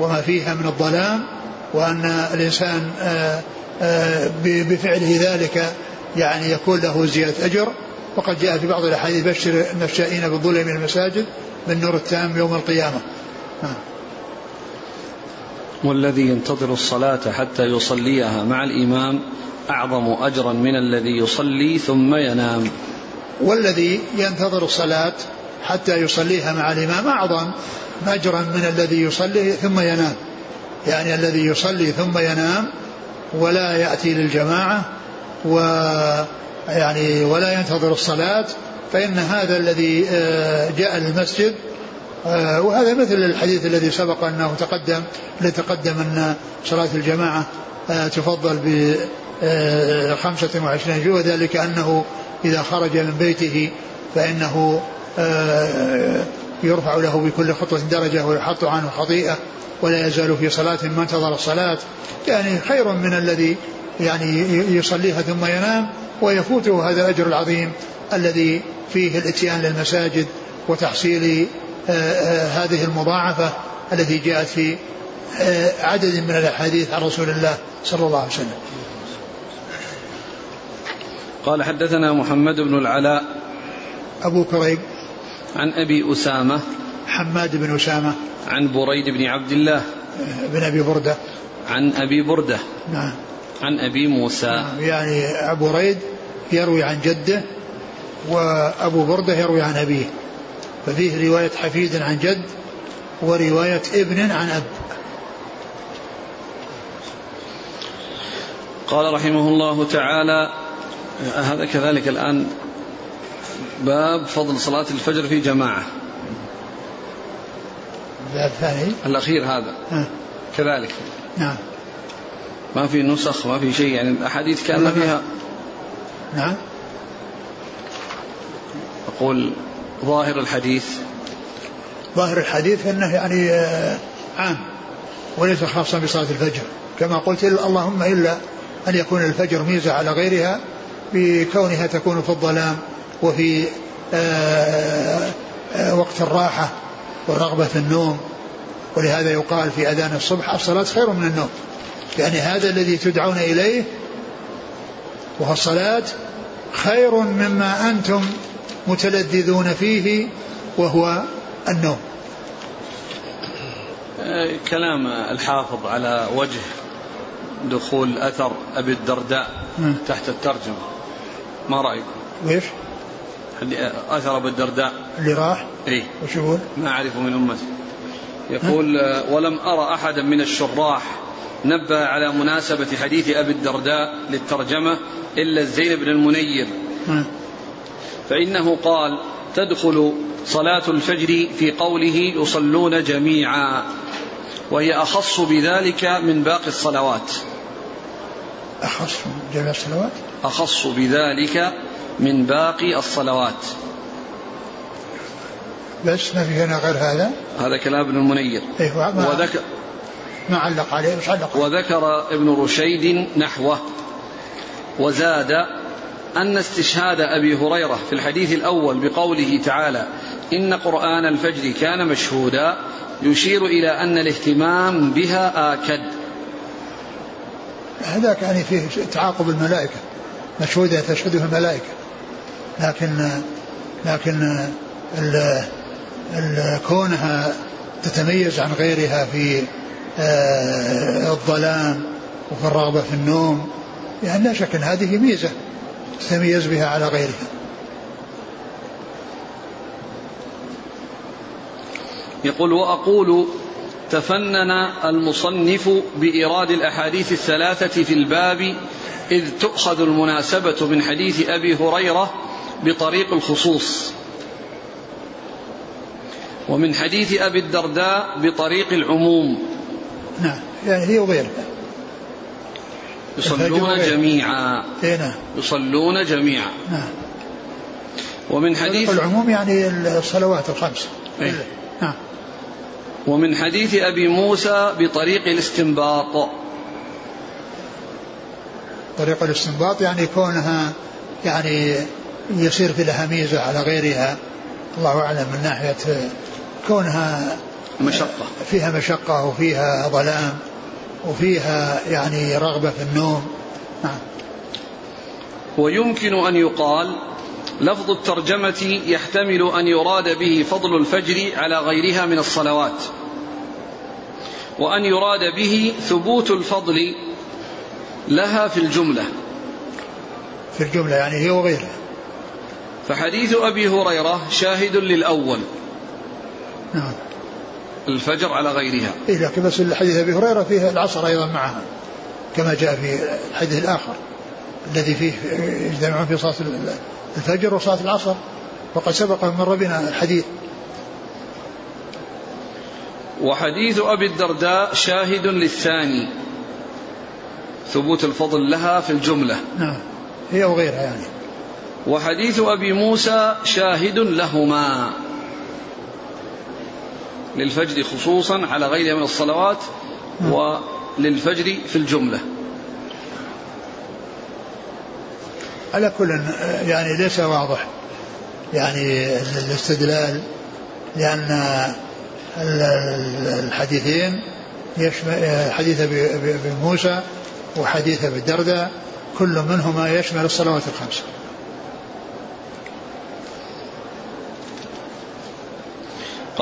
وما فيها من الظلام وأن الإنسان آه، آه، بفعله ذلك يعني يكون له زيادة أجر. وقد جاء في بعض الأحاديث بشر النشائين بالظلم من المساجد بالنور التام يوم القيامة. نعم. والذي ينتظر الصلاة حتى يصليها مع الإمام أعظم أجرا من الذي يصلي ثم ينام. والذي ينتظر الصلاة حتى يصليها مع الإمام أعظم أجرا من الذي يصلي ثم ينام. يعني الذي يصلي ثم ينام ولا يأتي للجماعة و يعني ولا ينتظر الصلاة فإن هذا الذي آه، جاء للمسجد آه، وهذا مثل الحديث الذي سبق أنه تقدم الذي تقدم أن صلاة الجماعة آه، تفضل ب 25 جوة وذلك أنه إذا خرج من بيته فإنه يرفع له بكل خطوة درجة ويحط عنه خطيئة ولا يزال في صلاة ما انتظر الصلاة. يعني خير من الذي يعني يصليها ثم ينام ويفوته هذا الأجر العظيم الذي فيه الاتيان للمساجد وتحصيل آه، آه، هذه المضاعفة التي جاءت في عدد من الأحاديث عن رسول الله صلى الله عليه وسلم. قال حدثنا محمد بن العلاء. أبو كريب. عن أبي أسامة حماد بن أسامة عن بريد بن عبد الله بن أبي بردة. عن أبي بردة نعم. عن أبي موسى. نعم يعني أبو ريد يروي عن جده وأبو بردة يروي عن أبيه. ففيه رواية حفيد عن جد ورواية ابن عن أب. قال رحمه الله تعالى هذا كذلك الآن باب فضل صلاة الفجر في جماعة. الباب الثاني؟ الأخير هذا. ها. كذلك. نعم. ما في نسخ ما في شيء يعني الأحاديث كأن فيها نعم. أقول ظاهر الحديث. ظاهر الحديث أنه يعني آه، عام وليس خاصا بصلاة الفجر. كما قلت اللهم إلا أن يكون الفجر ميزة على غيرها بكونها تكون في الظلام. وفي آه، آه، وقت الراحة والرغبة في النوم. ولهذا يقال في أذان الصبح الصلاة خير من النوم. يعني هذا الذي تدعون إليه وهو الصلاة خير مما أنتم متلذذون فيه وهو النوم. كلام الحافظ على وجه دخول أثر أبي الدرداء. تحت الترجمة. ما رأيكم؟ ويش؟ أثر أبي الدرداء اللي راح؟ إيه. وش يقول؟ ما أعرفه من أمتي يقول ولم أرى أحدا من الشراح نبه على مناسبة حديث أبي الدرداء للترجمة إلا الزين بن المنير. فإنه قال تدخل صلاة الفجر في قوله يصلون جميعا وهي أخص بذلك من باقي الصلوات. أخص جميع الصلوات أخص بذلك من باقي الصلوات. بس ما في هنا غير هذا؟ هذا كلام ابن المنير. إيه ما, وذكر, ما علق عليه وش علق وذكر ابن رشيد نحوه. وزاد أن استشهاد أبي هريرة في الحديث الأول بقوله تعالى إن قرآن الفجر كان مشهودا يشير إلى أن الاهتمام بها آكد. هذاك يعني فيه تعاقب الملائكة. مشهودة تشهدها الملائكة. لكن لكن ال ال كونها تتميز عن غيرها في آه، الظلام وفي الرغبة في النوم يعني لا شك أن هذه ميزة تتميز بها على غيرها. يقول وأقول تفنن المصنف بإيراد الأحاديث الثلاثة في الباب إذ تؤخذ المناسبة من حديث أبي هريرة بطريق الخصوص. ومن حديث أبي الدرداء بطريق العموم. نعم يعني هي وغيرها. يصلون. جميعا. اي نعم. يصلون جميعا. نعم. ومن حديث العموم يعني الصلوات الخمس. إيه. نعم. ومن حديث أبي موسى بطريق الاستنباط. طريق الاستنباط يعني كونها يعني يصير في لها ميزة على غيرها. الله أعلم من ناحية كونها مشقة. فيها مشقة وفيها ظلام وفيها يعني رغبة في النوم. نعم. ويمكن أن يقال لفظ الترجمة يحتمل أن يراد به فضل الفجر على غيرها من الصلوات. وأن يراد به ثبوت الفضل لها في الجملة. في الجملة يعني هي وغيرها. فحديث أبي هريرة شاهد للأول. نعم. الفجر على غيرها. إيه لكن بس الحديث أبي هريرة فيه العصر أيضا معها كما جاء في الحديث الآخر الذي فيه يجتمعون في صلاة الفجر وصلاة العصر وقد سبق من ربنا الحديث. وحديث أبي الدرداء شاهد للثاني. ثبوت الفضل لها في الجملة. نعم. هي وغيرها يعني. وحديث أبي موسى شاهد لهما. للفجر خصوصا على غيرها من الصلوات وللفجر في الجملة. على كل يعني ليس واضح. يعني الاستدلال لأن الحديثين يشمل حديث ابي موسى وحديث أبي الدرداء كل منهما يشمل الصلوات الخمس.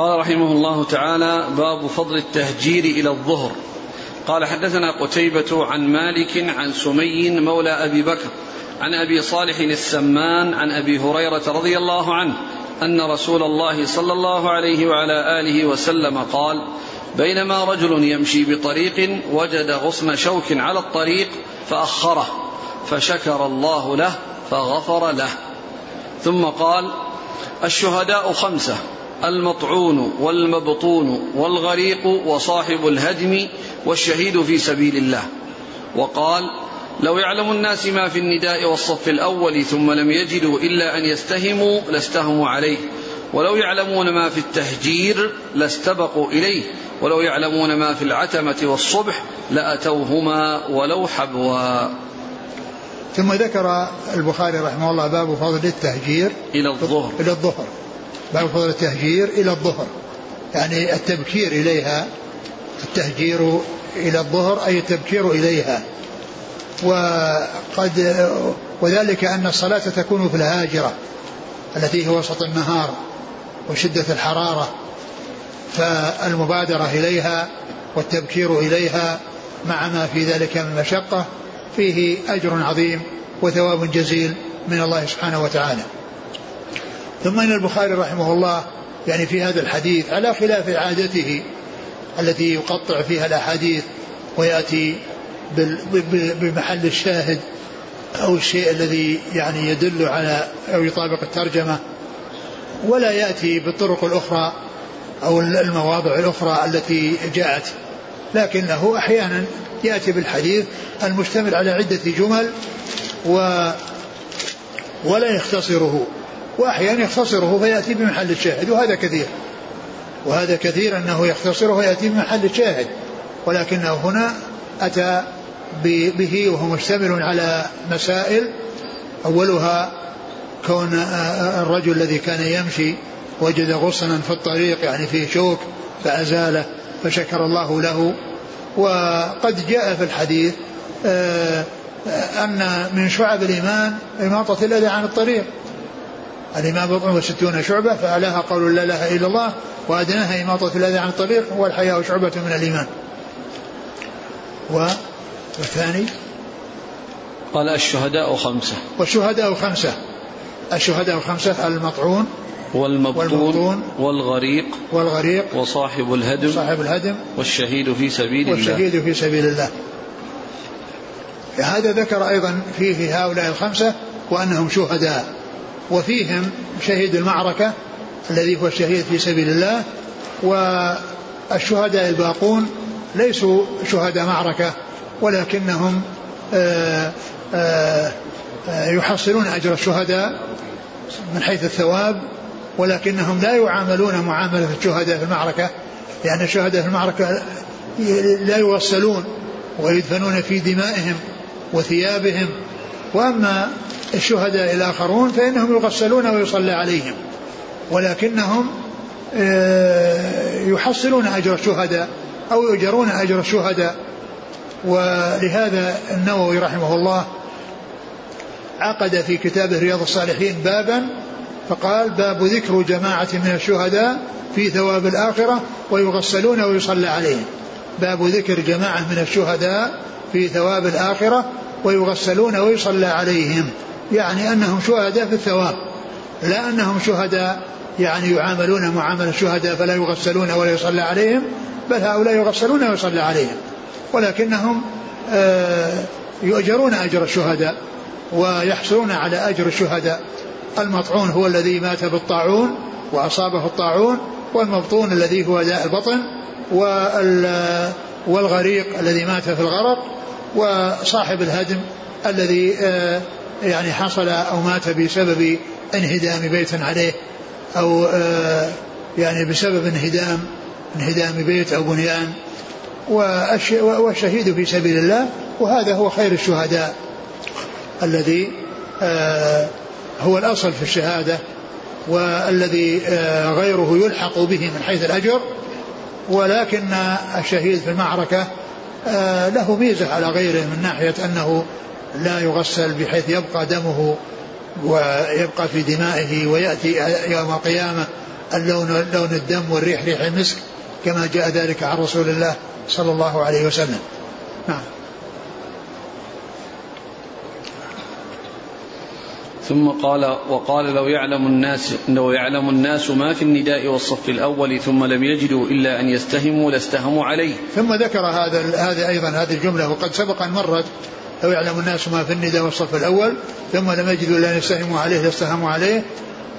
قال رحمه الله تعالى باب فضل التهجير إلى الظهر. قال حدثنا قتيبة عن مالك عن سمي مولى أبي بكر عن أبي صالح السمان عن أبي هريرة رضي الله عنه أن رسول الله صلى الله عليه وعلى آله وسلم قال بينما رجل يمشي بطريق وجد غصن شوك على الطريق فأخره فشكر الله له فغفر له. ثم قال الشهداء خمسة المطعون والمبطون والغريق وصاحب الهدم والشهيد في سبيل الله. وقال لو يعلم الناس ما في النداء والصف الأول ثم لم يجدوا إلا أن يستهموا لاستهموا عليه. ولو يعلمون ما في التهجير لاستبقوا إليه. ولو يعلمون ما في العتمة والصبح لأتوهما ولو حبوا. ثم ذكر البخاري رحمه الله باب فضل التهجير إلى الظهر. إلى الظهر. باب فضل التهجير إلى الظهر. يعني التبكير إليها التهجير إلى الظهر أي التبكير إليها. وقد وذلك أن الصلاة تكون في الهاجرة التي هي وسط النهار وشدة الحرارة. فالمبادرة إليها والتبكير إليها مع ما في ذلك من مشقة فيه أجر عظيم وثواب جزيل من الله سبحانه وتعالى. ثم إن البخاري رحمه الله يعني في هذا الحديث على خلاف عادته التي يقطع فيها الأحاديث ويأتي بمحل الشاهد أو الشيء الذي يعني يدل على أو يطابق الترجمة ولا يأتي بالطرق الأخرى أو المواضع الأخرى التي جاءت. لكنه أحيانا يأتي بالحديث المشتمل على عدة جمل و ولا يختصره. وأحيانا يختصره فيأتي بمحل الشاهد وهذا كثير. وهذا كثير أنه يختصره ويأتي بمحل الشاهد. ولكنه هنا أتى به وهو مشتمل على مسائل. أولها كون الرجل الذي كان يمشي وجد غصنا في الطريق يعني فيه شوك فأزاله فشكر الله له. وقد جاء في الحديث أن من شعب الإيمان إماطة الأذى عن الطريق. الإمام بضع وستون شعبة فأعلاها قول لا إله إلا الله وأدناها إماطة الأذى عن الطريق والحياء شعبة من الإيمان. والثاني؟ قال الشهداء خمسة. والشهداء خمسة. الشهداء خمسة المطعون والمبطون, والمبطون والغريق والغريق وصاحب الهدم صاحب الهدم والشهيد في سبيل الله. والشهيد في سبيل الله. هذا ذكر أيضا فيه هؤلاء الخمسة وأنهم شهداء. وفيهم شهيد المعركة الذي هو الشهيد في سبيل الله والشهداء الباقون ليسوا شهداء معركة ولكنهم آآ آآ يحصلون أجر الشهداء من حيث الثواب ولكنهم لا يعاملون معاملة الشهداء في المعركة لأن الشهداء في المعركة لا يغسلون ويدفنون في دمائهم وثيابهم وأما الشهداء الآخرون فإنهم يغسلون ويصلى عليهم ولكنهم يحصلون أجر الشهداء أو يؤجرون أجر الشهداء ولهذا النووي رحمه الله عقد في كتابه رياض الصالحين بابا فقال باب ذكر جماعة من الشهداء في ثواب الآخرة ويغسلون ويصلى عليهم. باب ذكر جماعة من الشهداء في ثواب الآخرة ويغسلون ويصلى عليهم. يعني أنهم شهداء في الثواب لا أنهم شهداء يعني يعاملون معاملة الشهداء فلا يغسلون ولا يصلى عليهم بل هؤلاء يغسلون ويصلى عليهم ولكنهم يؤجرون أجر الشهداء ويحصلون على أجر الشهداء المطعون هو الذي مات بالطاعون وأصابه الطاعون والمبطون الذي هو داء البطن والغريق الذي مات في الغرق وصاحب الهدم الذي يعني حصل أو مات بسبب انهدام بيت عليه أو يعني بسبب انهدام انهدام بيت أو بنيان. والشهيد في سبيل الله وهذا هو خير الشهداء الذي هو الأصل في الشهادة والذي غيره يلحق به من حيث الأجر. ولكن الشهيد في المعركة له ميزة على غيره من ناحية أنه لا يغسل بحيث يبقى دمه ويبقى في دمائه ويأتي يوم القيامة اللون لون الدم والريح ريح المسك كما جاء ذلك عن رسول الله صلى الله عليه وسلم نعم ثم قال وقال لو يعلم الناس لو يعلم الناس ما في النداء والصف الأول ثم لم يجدوا إلا أن يستهموا لاستهموا عليه. ثم ذكر هذا هذا أيضا هذه الجملة وقد سبق أن مرت لو يعلم الناس ما في النداء والصف الأول ثم لم يجدوا إلا أن يستهموا عليه لاستهموا عليه.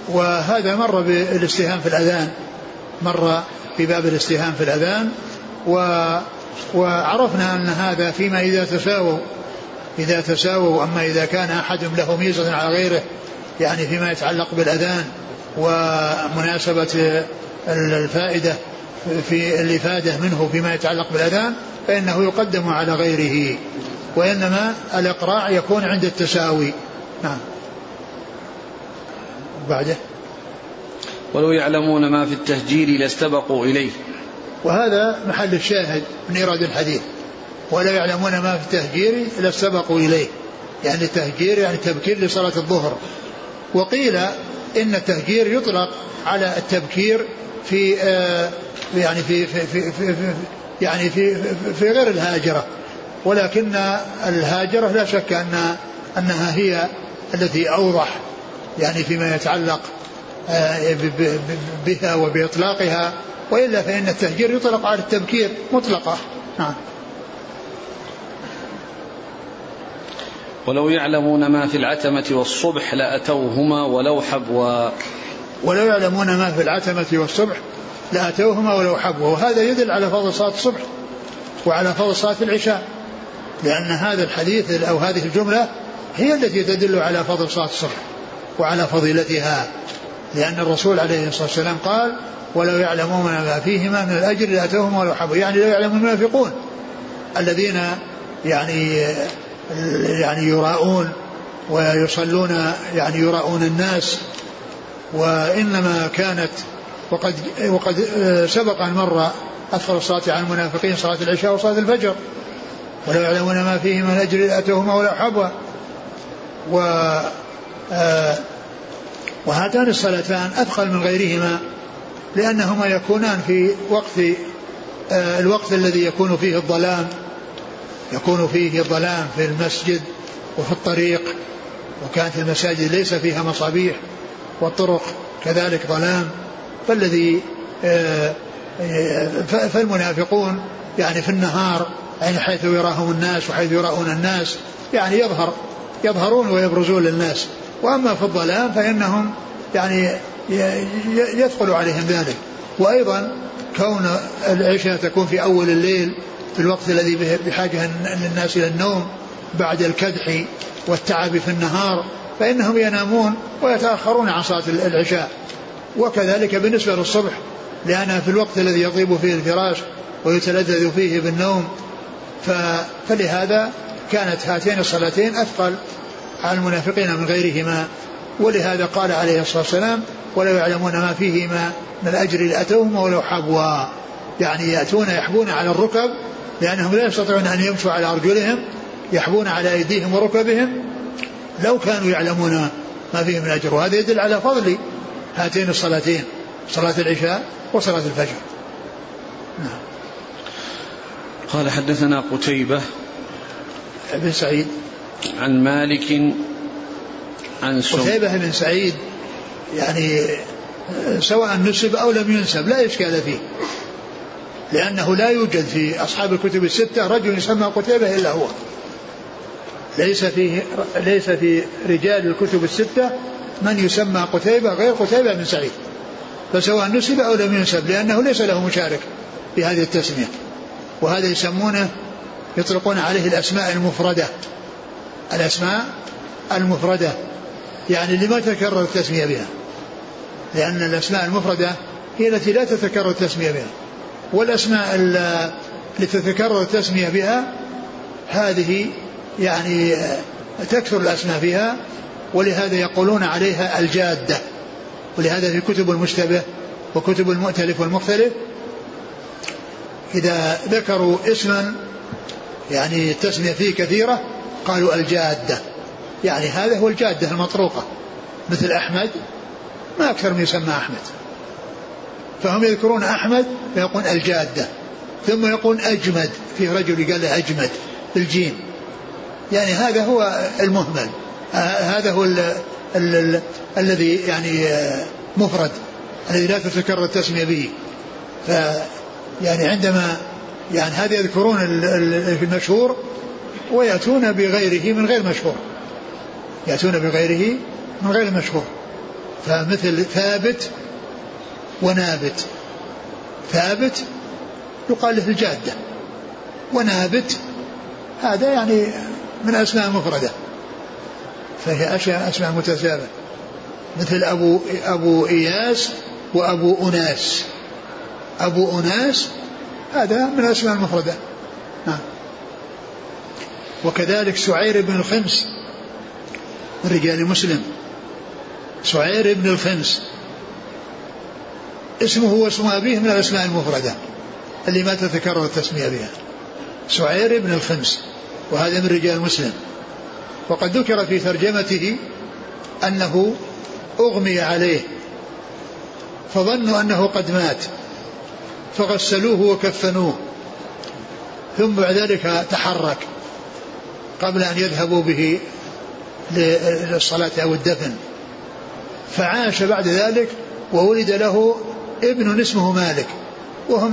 وهذا مر بالإستهام في الأذان مر في باب الاستهام في الأذان. و وعرفنا أن هذا فيما إذا تساووا إذا تساووا أما إذا كان أحد له ميزة على غيره يعني فيما يتعلق بالأذان ومناسبة الفائدة في الإفادة منه فيما يتعلق بالأذان فإنه يقدم على غيره. وإنما الإقراع يكون عند التساوي. نعم. بعده. ولو يعلمون ما في التهجير لاستبقوا إليه. وهذا محل الشاهد من إيراد الحديث. ولا يعلمون ما في التهجير إلا سبقوا إليه. يعني التهجير يعني تبكير لصلاة الظهر. وقيل إن التهجير يطلق على التبكير في آه يعني في في في, في, في يعني في في غير الهاجرة. ولكن الهاجرة لا شك أن أنها هي التي أوضح يعني فيما يتعلق آه، بها وبإطلاقها وإلا فإن التهجير يطلق على التبكير مطلقة. نعم. ولو يعلمون ما في العتمة والصبح لأتوهما ولو حبوا ولو يعلمون ما في العتمة والصبح لأتوهما ولو حبوا وهذا يدل على فضل صلاة الصبح وعلى فضل صلاة العشاء. لأن هذا الحديث أو هذه الجملة هي التي تدل على فضل صلاة الصبح وعلى فضيلتها لأن الرسول عليه الصلاة والسلام قال ولو يعلمون ما فيهما من الأجر لأتوهما ولو حبوا. يعني لو يعلم المنافقون الذين يعني يعني يراءون ويصلون يعني يراءون الناس وإنما كانت وقد وقد سبق أن مر أثر الصلاة على المنافقين صلاة العشاء وصلاة الفجر. ولو يعلمون ما فيه من أجر لأتوهما ولا حبوا و آه، وهاتان الصلاتان أثقل من غيرهما لأنهما يكونان في وقت آه، الوقت الذي يكون فيه الظلام يكون فيه ظلام في المسجد وفي الطريق وكانت المساجد ليس فيها مصابيح والطرق كذلك ظلام. فالذي آه، فالمنافقون يعني في النهار يعني حيث يراهم الناس وحيث يراؤون الناس. يعني يظهر يظهرون ويبرزون للناس. وأما في الظلام فإنهم يعني يثقل عليهم ذلك. وأيضا كون العشاء تكون في أول الليل في الوقت الذي بحاجة الناس إلى النوم بعد الكدح والتعب في النهار فإنهم ينامون ويتأخرون عن صلاة العشاء. وكذلك بالنسبة للصبح لأنها في الوقت الذي يطيب فيه الفراش ويتلذذ فيه بالنوم فلهذا كانت هاتين الصلاتين أثقل على المنافقين من غيرهما. ولهذا قال عليه الصلاة والسلام ولو يعلمون ما فيهما من الأجر لأتوهما ولو حبوا. يعني يأتون يحبون على الركب لأنهم لا يستطيعون أن يمشوا على أرجلهم يحبون على أيديهم وركبهم لو كانوا يعلمون ما فيه من أجر. وهذا يدل على فضل هاتين الصلاتين صلاة العشاء وصلاة الفجر. نعم. قال حدثنا قتيبة بن سعيد. عن مالك عن سم قتيبة بن سعيد يعني سواء نسب أو لم ينسب لا إشكال فيه. لأنه لا يوجد في أصحاب الكتب الستة رجل يسمى قتيبة إلا هو. ليس فيه ليس في رجال الكتب الستة من يسمى قتيبة غير قتيبة بن سعيد. فسواء نسب أو لم ينسب لأنه ليس له مشارك في هذه التسمية. وهذا يسمونه يطلقون عليه الأسماء المفردة. الأسماء المفردة. يعني اللي ما تكرر التسمية بها. لأن الأسماء المفردة هي التي لا تتكرر التسمية بها. والأسماء التي تتكرر التسمية بها هذه يعني تكثر الأسماء فيها ولهذا يقولون عليها الجادة. ولهذا في كتب المشتبه وكتب المؤتلف والمختلف إذا ذكروا اسما يعني التسمية فيه كثيرة قالوا الجادة. يعني هذا هو الجادة المطروقة. مثل أحمد ما أكثر من يسمى أحمد. فهم يذكرون أحمد فيقول الجادة. ثم يقول أجمد في رجل قال أجمد بالجيم. يعني هذا هو المهمل. هذا هو ال ال ال الذي يعني مفرد الذي لا تتكرر التسمية به. يعني عندما يعني هذا يذكرون المشهور ويأتون بغيره من غير مشهور. يأتون بغيره من غير مشهور. فمثل ثابت ونابت. ثابت يقال له الجادة. ونابت هذا يعني من أسماء مفردة. فهي أشياء أسماء متشابهة. مثل أبو أبو إياس وأبو أناس. أبو أناس هذا من الأسماء المفردة. نعم. وكذلك سعير بن الخمس من رجال مسلم. سعير بن الخمس. اسمه واسم أبيه من الأسماء المفردة اللي ما تتكرر التسمية بها. سعير بن الخمس وهذا من رجال مسلم. وقد ذكر في ترجمته أنه أغمي عليه فظنوا أنه قد مات. فغسلوه وكفنوه. ثم بعد ذلك تحرك قبل أن يذهبوا به للصلاة أو الدفن. فعاش بعد ذلك وولد له ابن اسمه مالك وهو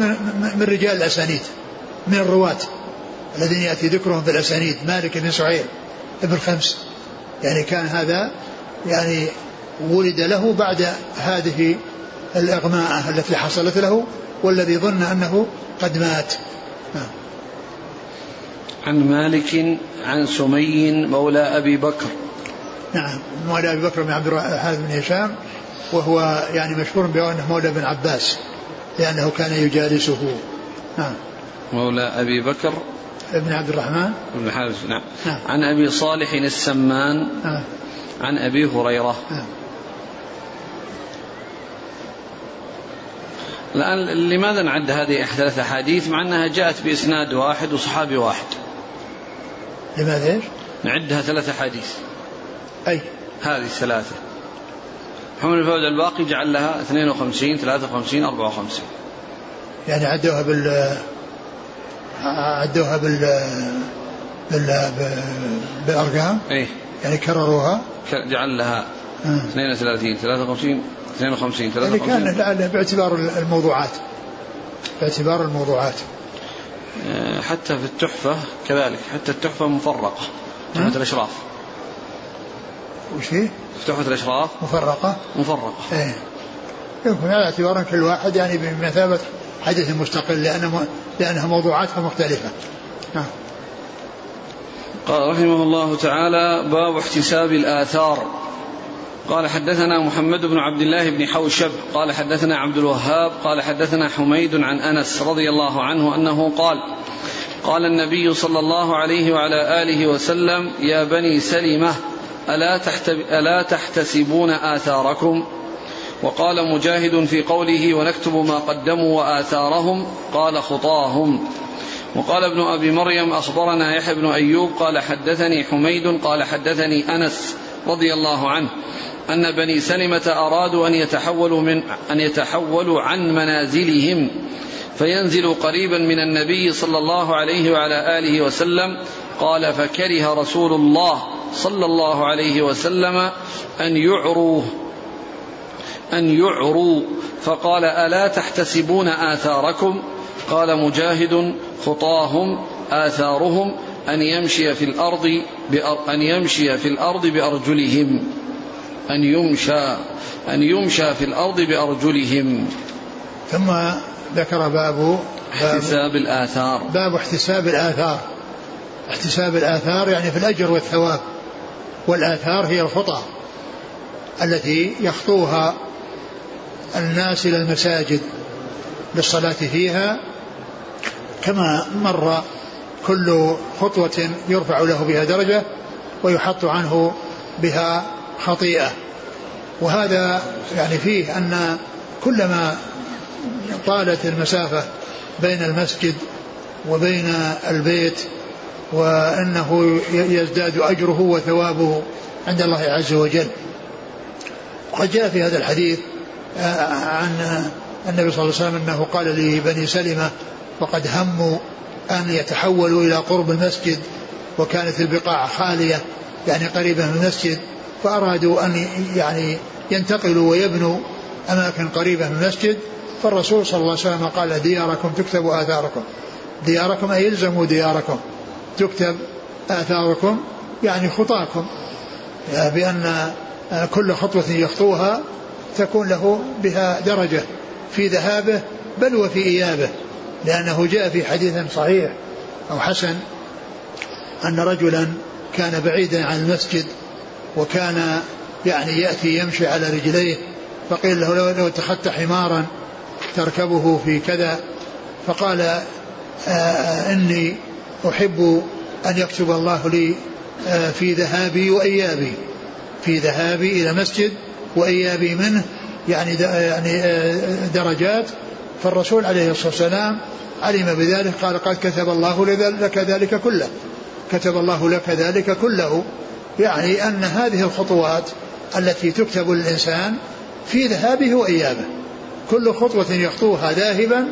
من رجال الأسانيد من الرواة الذين يأتي ذكرهم في الأسانيد مالك بن سعيد ابن خمس. يعني كان هذا يعني ولد له بعد هذه الإغماءة التي حصلت له والذي ظن أنه قد مات. نعم. عن مالك عن سمي مولى أبي بكر. نعم مولى أبي بكر بن عبد الحارث بن هشام وهو يعني مشهور بأنه مولى بن عباس لأنه كان يجالسه. نعم. مولى أبي بكر بن عبد الرحمن؟ بن الحارث نعم. نعم. عن أبي صالح السمان نعم عن أبي هريرة. نعم الآن لماذا نعد هذه ثلاث أحاديث مع أنها جاءت بإسناد واحد وصحابي واحد؟ لماذا إيش؟ نعدها ثلاث أحاديث. أي. هذه الثلاثة محمد الفوز الباقي جعل لها 52 53 54 يعني عدوها بال عدوها بال بال بالأرقام؟ إيه. يعني كرروها؟ جعل لها 32 53 52 53 يعني كان باعتبار الموضوعات. باعتبار الموضوعات. آه، حتى في التحفة كذلك حتى التحفة مفرقة تحفة الأشراف. وش هي؟ تحفة الأشراف. مفرقة؟ مفرقة. إيه. يمكن على اعتبار كل واحد يعني بمثابة حديث مستقل لأن لأنها موضوعاتها مختلفة. نعم قال رحمه الله تعالى باب احتساب الآثار. قال حدثنا محمد بن عبد الله بن حوشب قال حدثنا عبد الوهاب قال حدثنا حميد عن أنس رضي الله عنه أنه قال قال النبي صلى الله عليه وعلى آله وسلم يا بني سلمة ألا ألا تحتسبون آثاركم؟ وقال مجاهد في قوله ونكتب ما قدموا وآثارهم قال خطاهم. وقال ابن أبي مريم أخبرنا يحيى بن أيوب قال حدثني حميد قال حدثني أنس رضي الله عنه أن بني سلمة أرادوا أن يتحولوا من أن يتحولوا عن منازلهم فينزلوا قريبا من النبي صلى الله عليه وعلى آله وسلم قال فكره رسول الله صلى الله عليه وسلم أن يعروا أن يعروا فقال ألا تحتسبون آثاركم؟ قال مجاهد خطاهم آثارهم أن يمشي في الأرض أن يمشي في الأرض بأرجلهم. أن يمشى أن يمشى في الأرض بأرجلهم. ثم ذكر باب احتساب الآثار. باب احتساب الآثار. احتساب الآثار يعني في الأجر والثواب. والآثار هي الخطى التي يخطوها الناس إلى المساجد للصلاة فيها كما مر كل خطوة يرفع له بها درجة ويحط عنه بها خطيئة. وهذا يعني فيه أن كلما طالت المسافة بين المسجد وبين البيت وأنه يزداد أجره وثوابه عند الله عز وجل. وقد جاء في هذا الحديث آه، عن النبي صلى الله عليه وسلم أنه قال لبني سلمة وقد هموا أن يتحولوا إلى قرب المسجد وكانت البقاع خالية يعني قريبة من المسجد فأرادوا أن يعني ينتقلوا ويبنوا أماكن قريبة من المسجد. فالرسول صلى الله عليه وسلم قال دياركم تكتب آثاركم. دياركم أي يلزموا دياركم. تكتب آثاركم يعني خطاكم. بأن كل خطوة يخطوها تكون له بها درجة في ذهابه بل وفي إيابه. لأنه جاء في حديث صحيح أو حسن أن رجلا كان بعيدا عن المسجد وكان يعني يأتي يمشي على رجليه فقيل له لو, اتخذت حمارا تركبه في كذا فقال آه، آآ إني أحب أن يكتب الله لي آه، في ذهابي وإيابي في ذهابي إلى مسجد وإيابي منه يعني يعني آه، درجات فالرسول عليه الصلاة والسلام علم بذلك قال قد كتب الله لك ذلك كله. كتب الله لك ذلك كله. يعني أن هذه الخطوات التي تكتب للإنسان في ذهابه وإيابه. كل خطوة يخطوها ذاهبا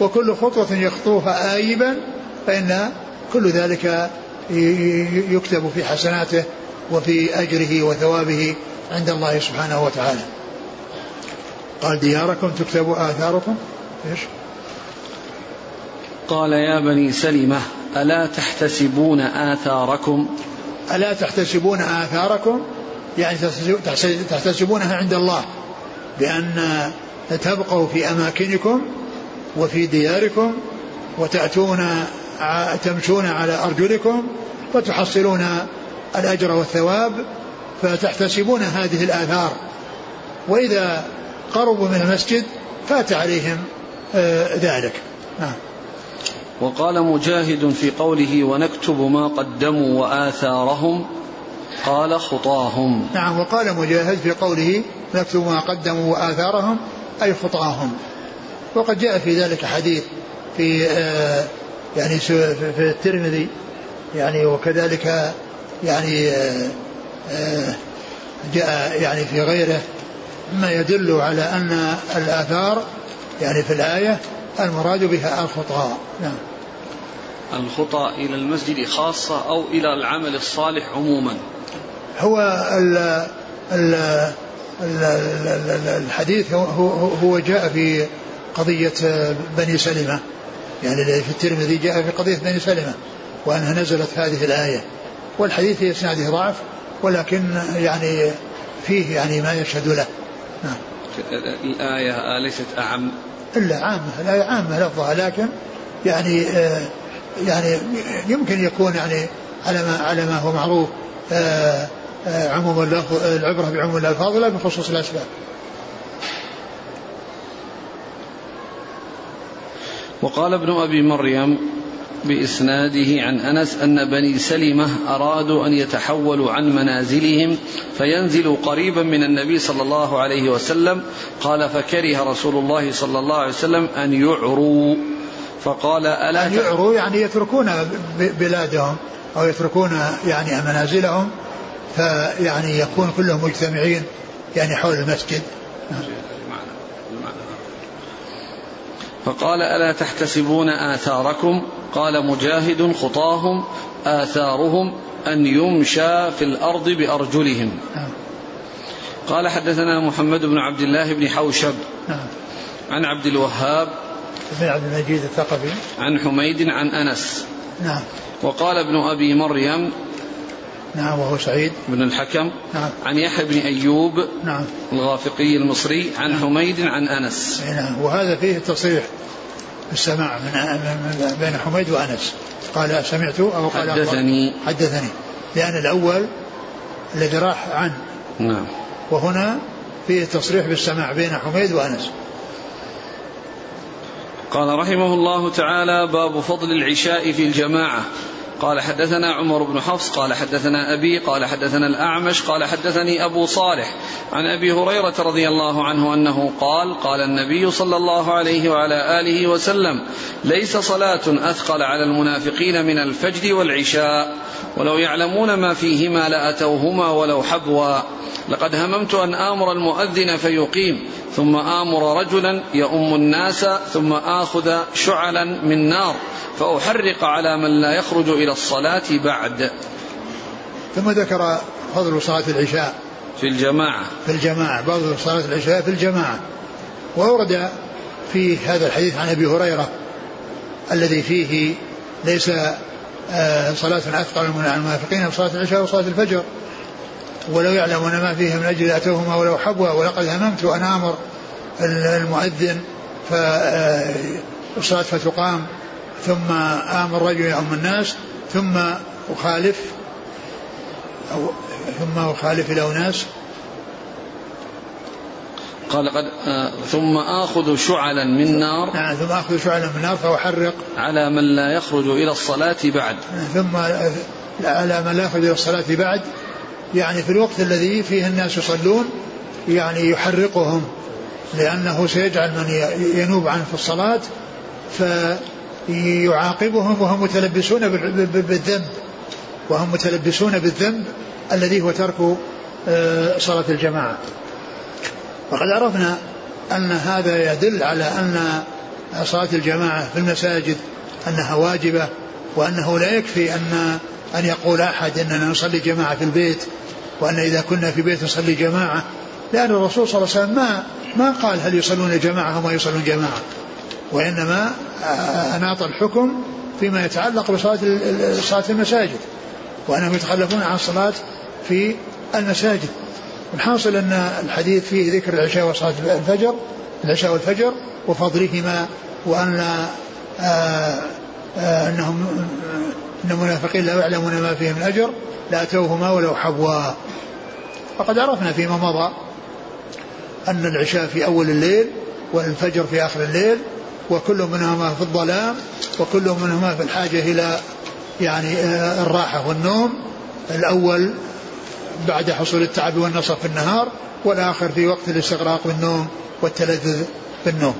وكل خطوة يخطوها آيبا فإن كل ذلك يكتب في حسناته وفي أجره وثوابه عند الله سبحانه وتعالى. قال دياركم تكتب آثاركم؟ إيش؟ قال يا بني سلمة ألا تحتسبون آثاركم؟ ألا تحتسبون آثاركم؟ يعني تحتسبونها عند الله بأن تبقوا في أماكنكم وفي دياركم وتأتون تمشون على أرجلكم وتحصلون الأجر والثواب فتحتسبون هذه الآثار. وإذا قربوا من المسجد فات عليهم. ذلك. نعم. وقال مجاهد في قوله ونكتب ما قدموا وآثارهم قال خطاهم. نعم وقال مجاهد في قوله نكتب ما قدموا وآثارهم أي خطاهم. وقد جاء في ذلك حديث في آه يعني في الترمذي يعني وكذلك يعني آه آه جاء يعني في غيره ما يدل على أن الآثار يعني في الآية المراد بها الخطى نعم. الخطى إلى المسجد خاصة أو إلى العمل الصالح عموما. هو ال ال الحديث هو, هو جاء في قضية بني سلمة. يعني في الترمذي جاء في قضية بني سلمة وأنها نزلت هذه الآية. والحديث في إسناده ضعف ولكن يعني فيه يعني ما يشهد له. نعم. الآية ليست أعم. إلا عامة الآية عامة لفظها لكن يعني آه يعني يمكن يكون يعني على ما على ما هو معروف آه آه عموم العبرة بعموم الألفاظ لا بخصوص الأسباب. وقال ابن أبي مريم بإسناده عن أنس أن بني سلمة أرادوا أن يتحولوا عن منازلهم فينزلوا قريبا من النبي صلى الله عليه وسلم قال فكره رسول الله صلى الله عليه وسلم أن يعروا. فقال ألا أن يعروا يعني يتركون بلادهم أو يتركون يعني منازلهم فيعني يكون كلهم مجتمعين يعني حول المسجد. فقال ألا تحتسبون آثاركم قال مجاهد خطاهم آثارهم أن يمشى في الأرض بأرجلهم. قال حدثنا محمد بن عبد الله بن حوشب. عن عبد الوهاب بن عبد المجيد الثقفي عن حميد عن أنس نعم وقال ابن أبي مريم نعم وهو سعيد. بن الحكم. نعم. عن يحيى بن أيوب نعم. الغافقي المصري عن نعم. حميد عن أنس. نعم. وهذا فيه تصريح السماع من بين حميد وأنس. قال سمعت؟ أو قال حدثني. حدثني. لأن الأول الذي راح عن نعم. وهنا فيه تصريح بالسماع بين حميد وأنس. قال رحمه الله تعالى باب فضل العشاء في الجماعة. قال حدثنا عمر بن حفص قال حدثنا أبي قال حدثنا الأعمش قال حدثني أبو صالح عن أبي هريرة رضي الله عنه أنه قال قال النبي صلى الله عليه وعلى آله وسلم ليس صلاة أثقل على المنافقين من الفجر والعشاء ولو يعلمون ما فيهما لأتوهما ولو حبوا. لقد هممت أن آمر المؤذن فيقيم ثم آمر رجلا يؤم الناس ثم آخذ شعلا من نار فأحرق على من لا يخرج إلى الصلاة بعد. ثم ذكر فضل صلاة العشاء. في الجماعة. في الجماعة فضل صلاة العشاء في الجماعة. وأورد في هذا الحديث عن أبي هريرة الذي فيه ليس آه، صلاة أثقل من المنافقين صلاة العشاء وصلاة الفجر. ولو يعلمون ما فيه من أجل أتوهما ولو حبوا ولقد هممت أن آمر المؤذن فالصلاة آه، فتقام ثم آمر رجل يؤم الناس ثم أخالف أو ثم أخالف إلى أناس قال قد آه ثم آخذ شعلا من نار. نعم ثم آخذ شعلا من نار فأحرق. على من لا يخرج إلى الصلاة بعد. ثم على من لا يخرج إلى الصلاة بعد. يعني في الوقت الذي فيه الناس يصلون يعني يحرقهم لأنه سيجعل من ينوب عنه في الصلاة فيعاقبهم وهم متلبسون بالذنب وهم متلبسون بالذنب الذي هو ترك آه، صلاة الجماعة. وقد عرفنا أن هذا يدل على أن صلاة الجماعة في المساجد أنها واجبة وأنه لا يكفي أن أن يقول أحد أننا نصلي جماعة في البيت وأن إذا كنا في بيت نصلي جماعة لأن الرسول صلى الله عليه وسلم ما ما قال هل يصلون جماعة أو ما يصلون جماعة وإنما أناط الحكم فيما يتعلق بصلاة صلاة المساجد وأنهم يتخلفون عن الصلاة في المساجد. الحاصل أن الحديث فيه ذكر العشاء وصلاة الفجر العشاء والفجر وفضلهما وأن آه، آه، أنهم أن المنافقين لا يعلمون ما فيه من أجر لأتوهما ولو حبوا وقد عرفنا فيما مضى أن العشاء في أول الليل والفجر في آخر الليل وكل منهما في الظلام وكل منهما في الحاجة إلى يعني آه، الراحة والنوم الأول بعد حصول التعب والنصر في النهار والآخر في وقت الاستغراق بالنوم والتلذذ بالنوم.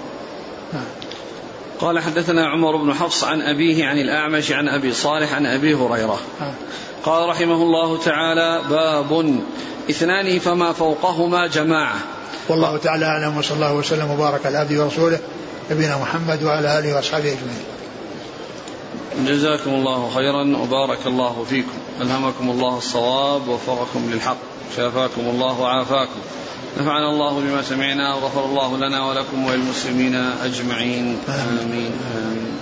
قال حدثنا عمر بن حفص عن أبيه عن الأعمش عن أبي صالح عن أبي هريرة. قال رحمه الله تعالى باب اثنان فما فوقهما جماعة. والله تعالى أعلم وصلى الله وسلم وبارك على عبده ورسوله نبينا محمد وعلى آله وأصحابه أجمعين. جزاكم الله خيرا وبارك الله فيكم. ألهمكم الله الصواب ووفقكم للحق. شافاكم الله وعافاكم. نفعنا الله بما سمعنا وغفر الله لنا ولكم وللمسلمين أجمعين. آمين آمين.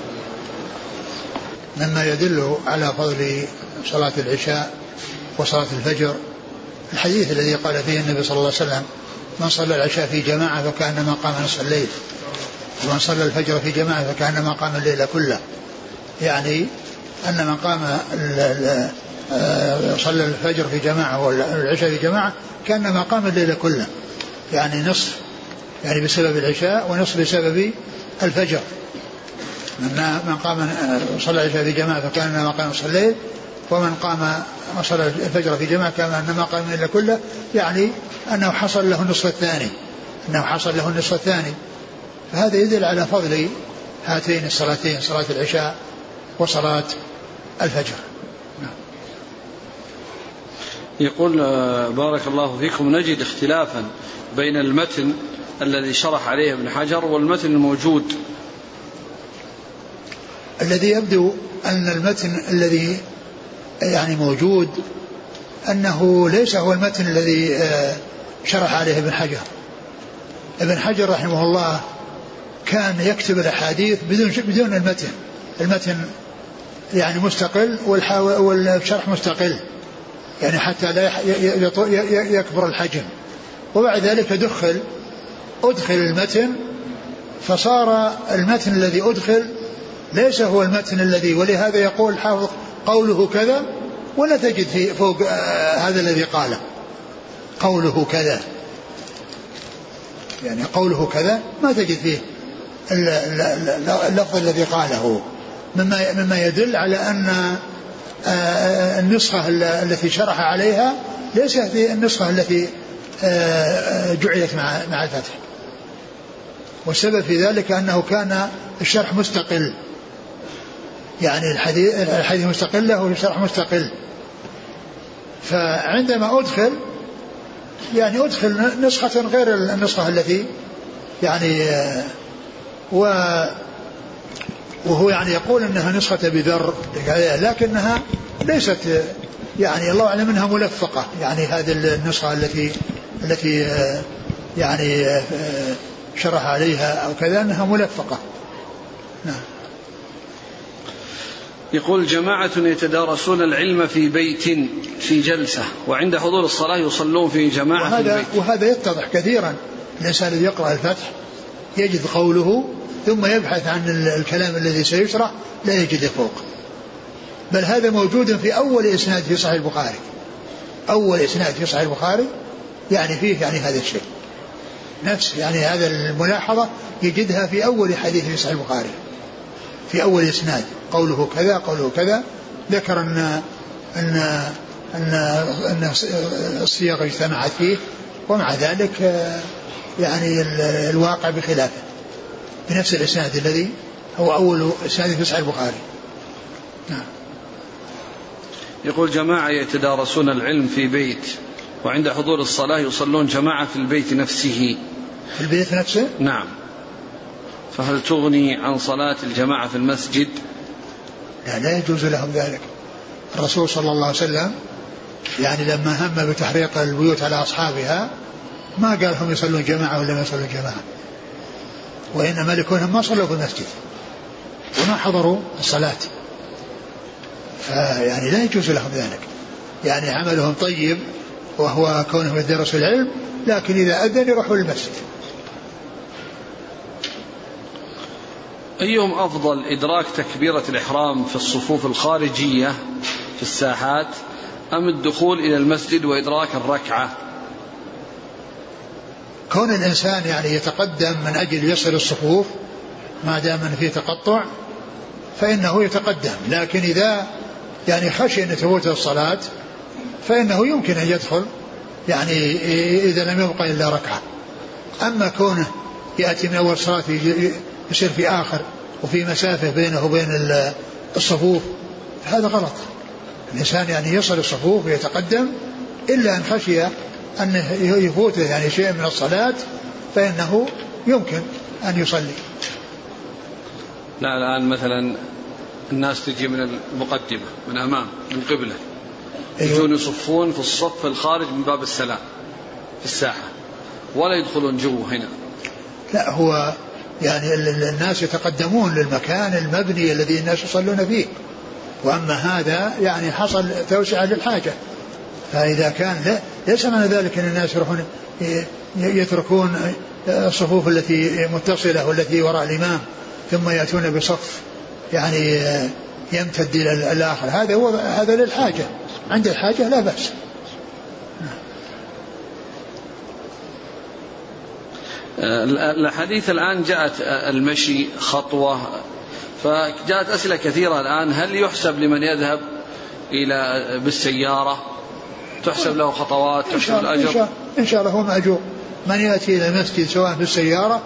مما يدل على فضل صلاة العشاء وصلاة الفجر. الحديث الذي قال فيه النبي صلى الله عليه وسلم من صلى العشاء في جماعة فكأنما قام نصف الليل ومن صلى الفجر في جماعة فكأنما قام الليل كله. يعني أن من قام آه، صلى الفجر في جماعة والعشاء في جماعة كأنما قام الليل كله. يعني نصف يعني بسبب العشاء ونصف بسبب الفجر من من قام آه، صلى العشاء في جماعة فكأنما قام نصف الليل ومن قام وصلى الفجر في جماعة كأنما قام الليل كله يعني أنه حصل له النصف الثاني أنه حصل له النصف الثاني فهذا يدل على فضل هاتين الصلاتين صلاة العشاء وصلاة الفجر. يقول آه، بارك الله فيكم نجد اختلافا بين المتن الذي شرح عليه ابن حجر والمتن الموجود. الذي يبدو أن المتن الذي يعني موجود أنه ليس هو المتن الذي آه، شرح عليه ابن حجر. ابن حجر رحمه الله كان يكتب الأحاديث بدون بدون المتن. المتن يعني مستقل والشرح مستقل. يعني حتى لا يكبر الحجم. وبعد ذلك دخل أدخل المتن فصار المتن الذي أدخل ليس هو المتن الذي ولهذا يقول حافظ قوله كذا ولا تجد في فوق آه، هذا الذي قاله. قوله كذا. يعني قوله كذا ما تجد فيه اللفظ الذي قاله. مما مما يدل على أن النسخة التي شرح عليها ليست النسخة التي آه، جعلت مع مع الفتح. والسبب في ذلك أنه كان الشرح مستقل. يعني الحديث الحديث مستقلة والشرح مستقل. فعندما أدخل يعني أدخل نسخة غير النسخة التي يعني و وهو يعني يقول إنها نسخة بذر لكنها ليست يعني الله أعلم إنها ملفقة. يعني هذه النسخة التي التي يعني شرح عليها أو كذا إنها ملفقة. نعم. يقول جماعة يتدارسون العلم في بيت في جلسة وعند حضور الصلاة يصلون في جماعة وهذا في البيت. وهذا يتضح كثيرا. الإنسان الذي يقرأ الفتح يجد قوله ثم يبحث عن الكلام الذي سيشرح لا يجده فوق. بل هذا موجود في أول إسناد في صحيح البخاري. أول إسناد في صحيح البخاري يعني فيه يعني هذا الشيء. نفس يعني هذا الملاحظة يجدها في أول حديث في صحيح البخاري. في أول إسناد. قوله كذا قوله كذا. ذكر أن أن أن أن الصيغ اجتمعت فيه ومع ذلك يعني الواقع بخلافه بنفس الإسناد الذي هو أول إسناد في صحيح البخاري. نعم. يقول جماعة يتدارسون العلم في بيت وعند حضور الصلاة يصلون جماعة في البيت نفسه. في البيت نفسه؟ نعم. فهل تغني عن صلاة الجماعة في المسجد؟ لا لا يجوز لهم ذلك. الرسول صلى الله عليه وسلم يعني لما هم بتحريق البيوت على أصحابها ما قال هم يصلون جماعة ولا ما يصلون جماعة. وإنما لكونهم ما صلوا في المسجد وما حضروا الصلاة. فيعني لا يجوز لهم ذلك. يعني عملهم طيب وهو كونهم يدرسوا العلم لكن إذا أذن يروحوا للمسجد. أيهم أفضل إدراك تكبيرة الإحرام في الصفوف الخارجية في الساحات أم الدخول إلى المسجد وإدراك الركعة؟ كون الإنسان يعني يتقدم من أجل يصل الصفوف ما دام في تقطع فإنه يتقدم. لكن إذا يعني خشي أن تفوته الصلاة فإنه يمكن أن يدخل يعني إذا لم يبقى إلا ركعة. أما كونه يأتي من أول صلاة يصير في آخر وفي مسافة بينه وبين الصفوف هذا غلط. الإنسان يعني يصل الصفوف ويتقدم إلا أن خشي أن يفوته يعني شيء من الصلاة فإنه يمكن أن يصلي. لا الآن مثلا الناس تجي من المقدمة من أمام من قبلة. أيوة. يجون يصفون في الصف الخارج من باب السلام في الساحة. ولا يدخلون جوا هنا. لا هو يعني الناس يتقدمون للمكان المبني الذي الناس يصلون فيه. وأما هذا يعني حصل توسعة للحاجة. فإذا كان ليس معنى ذلك أن الناس يروحون يتركون الصفوف التي متصلة والتي وراء الإمام ثم يأتون بصف يعني يمتد إلى الآخر هذا هو هذا للحاجة. عند الحاجة لا بأس. الحديث الآن جاءت المشي خطوة فجاءت أسئلة كثيرة الآن. هل يحسب لمن يذهب إلى بالسيارة؟ تحسب له خطوات تحسب الأجر. إن شاء الله هو مأجور. من يأتي إلى المسجد سواء بالسيارة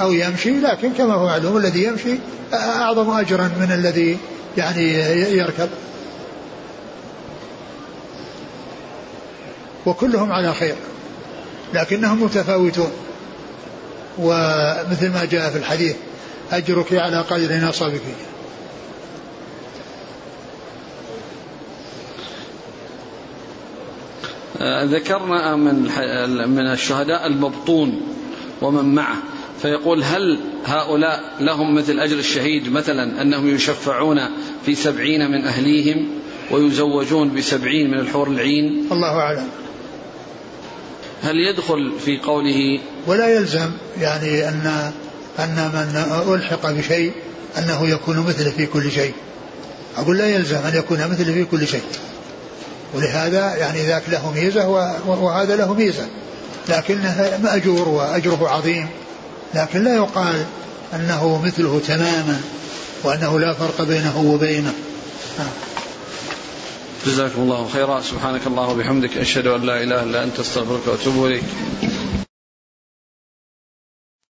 أو يمشي لكن كما هو معلوم الذي يمشي أعظم أجرا من الذي يعني يركب. وكلهم على خير لكنهم متفاوتون. ومثل ما جاء في الحديث أجرك على قدر نصبك. ذكرنا من من الشهداء المبطون ومن معه فيقول هل هؤلاء لهم مثل أجر الشهيد مثلا أنهم يشفعون في سبعين من أهليهم ويزوجون بسبعين من الحور العين؟ الله أعلم. هل يدخل في قوله ولا يلزم يعني أن أن من ألحق بشيء أنه يكون مثله في كل شيء. أقول لا يلزم أن يكون مثله في كل شيء. ولهذا يعني ذاك له ميزة وهذا له ميزة. لكنه مأجور وأجره عظيم. لكن لا يقال أنه مثله تماما وأنه لا فرق بينه وبينه. جزاكم الله خيرا. سبحانك الله وبحمدك أشهد أن لا إله إلا أنت أستغفرك وأتوب إليك.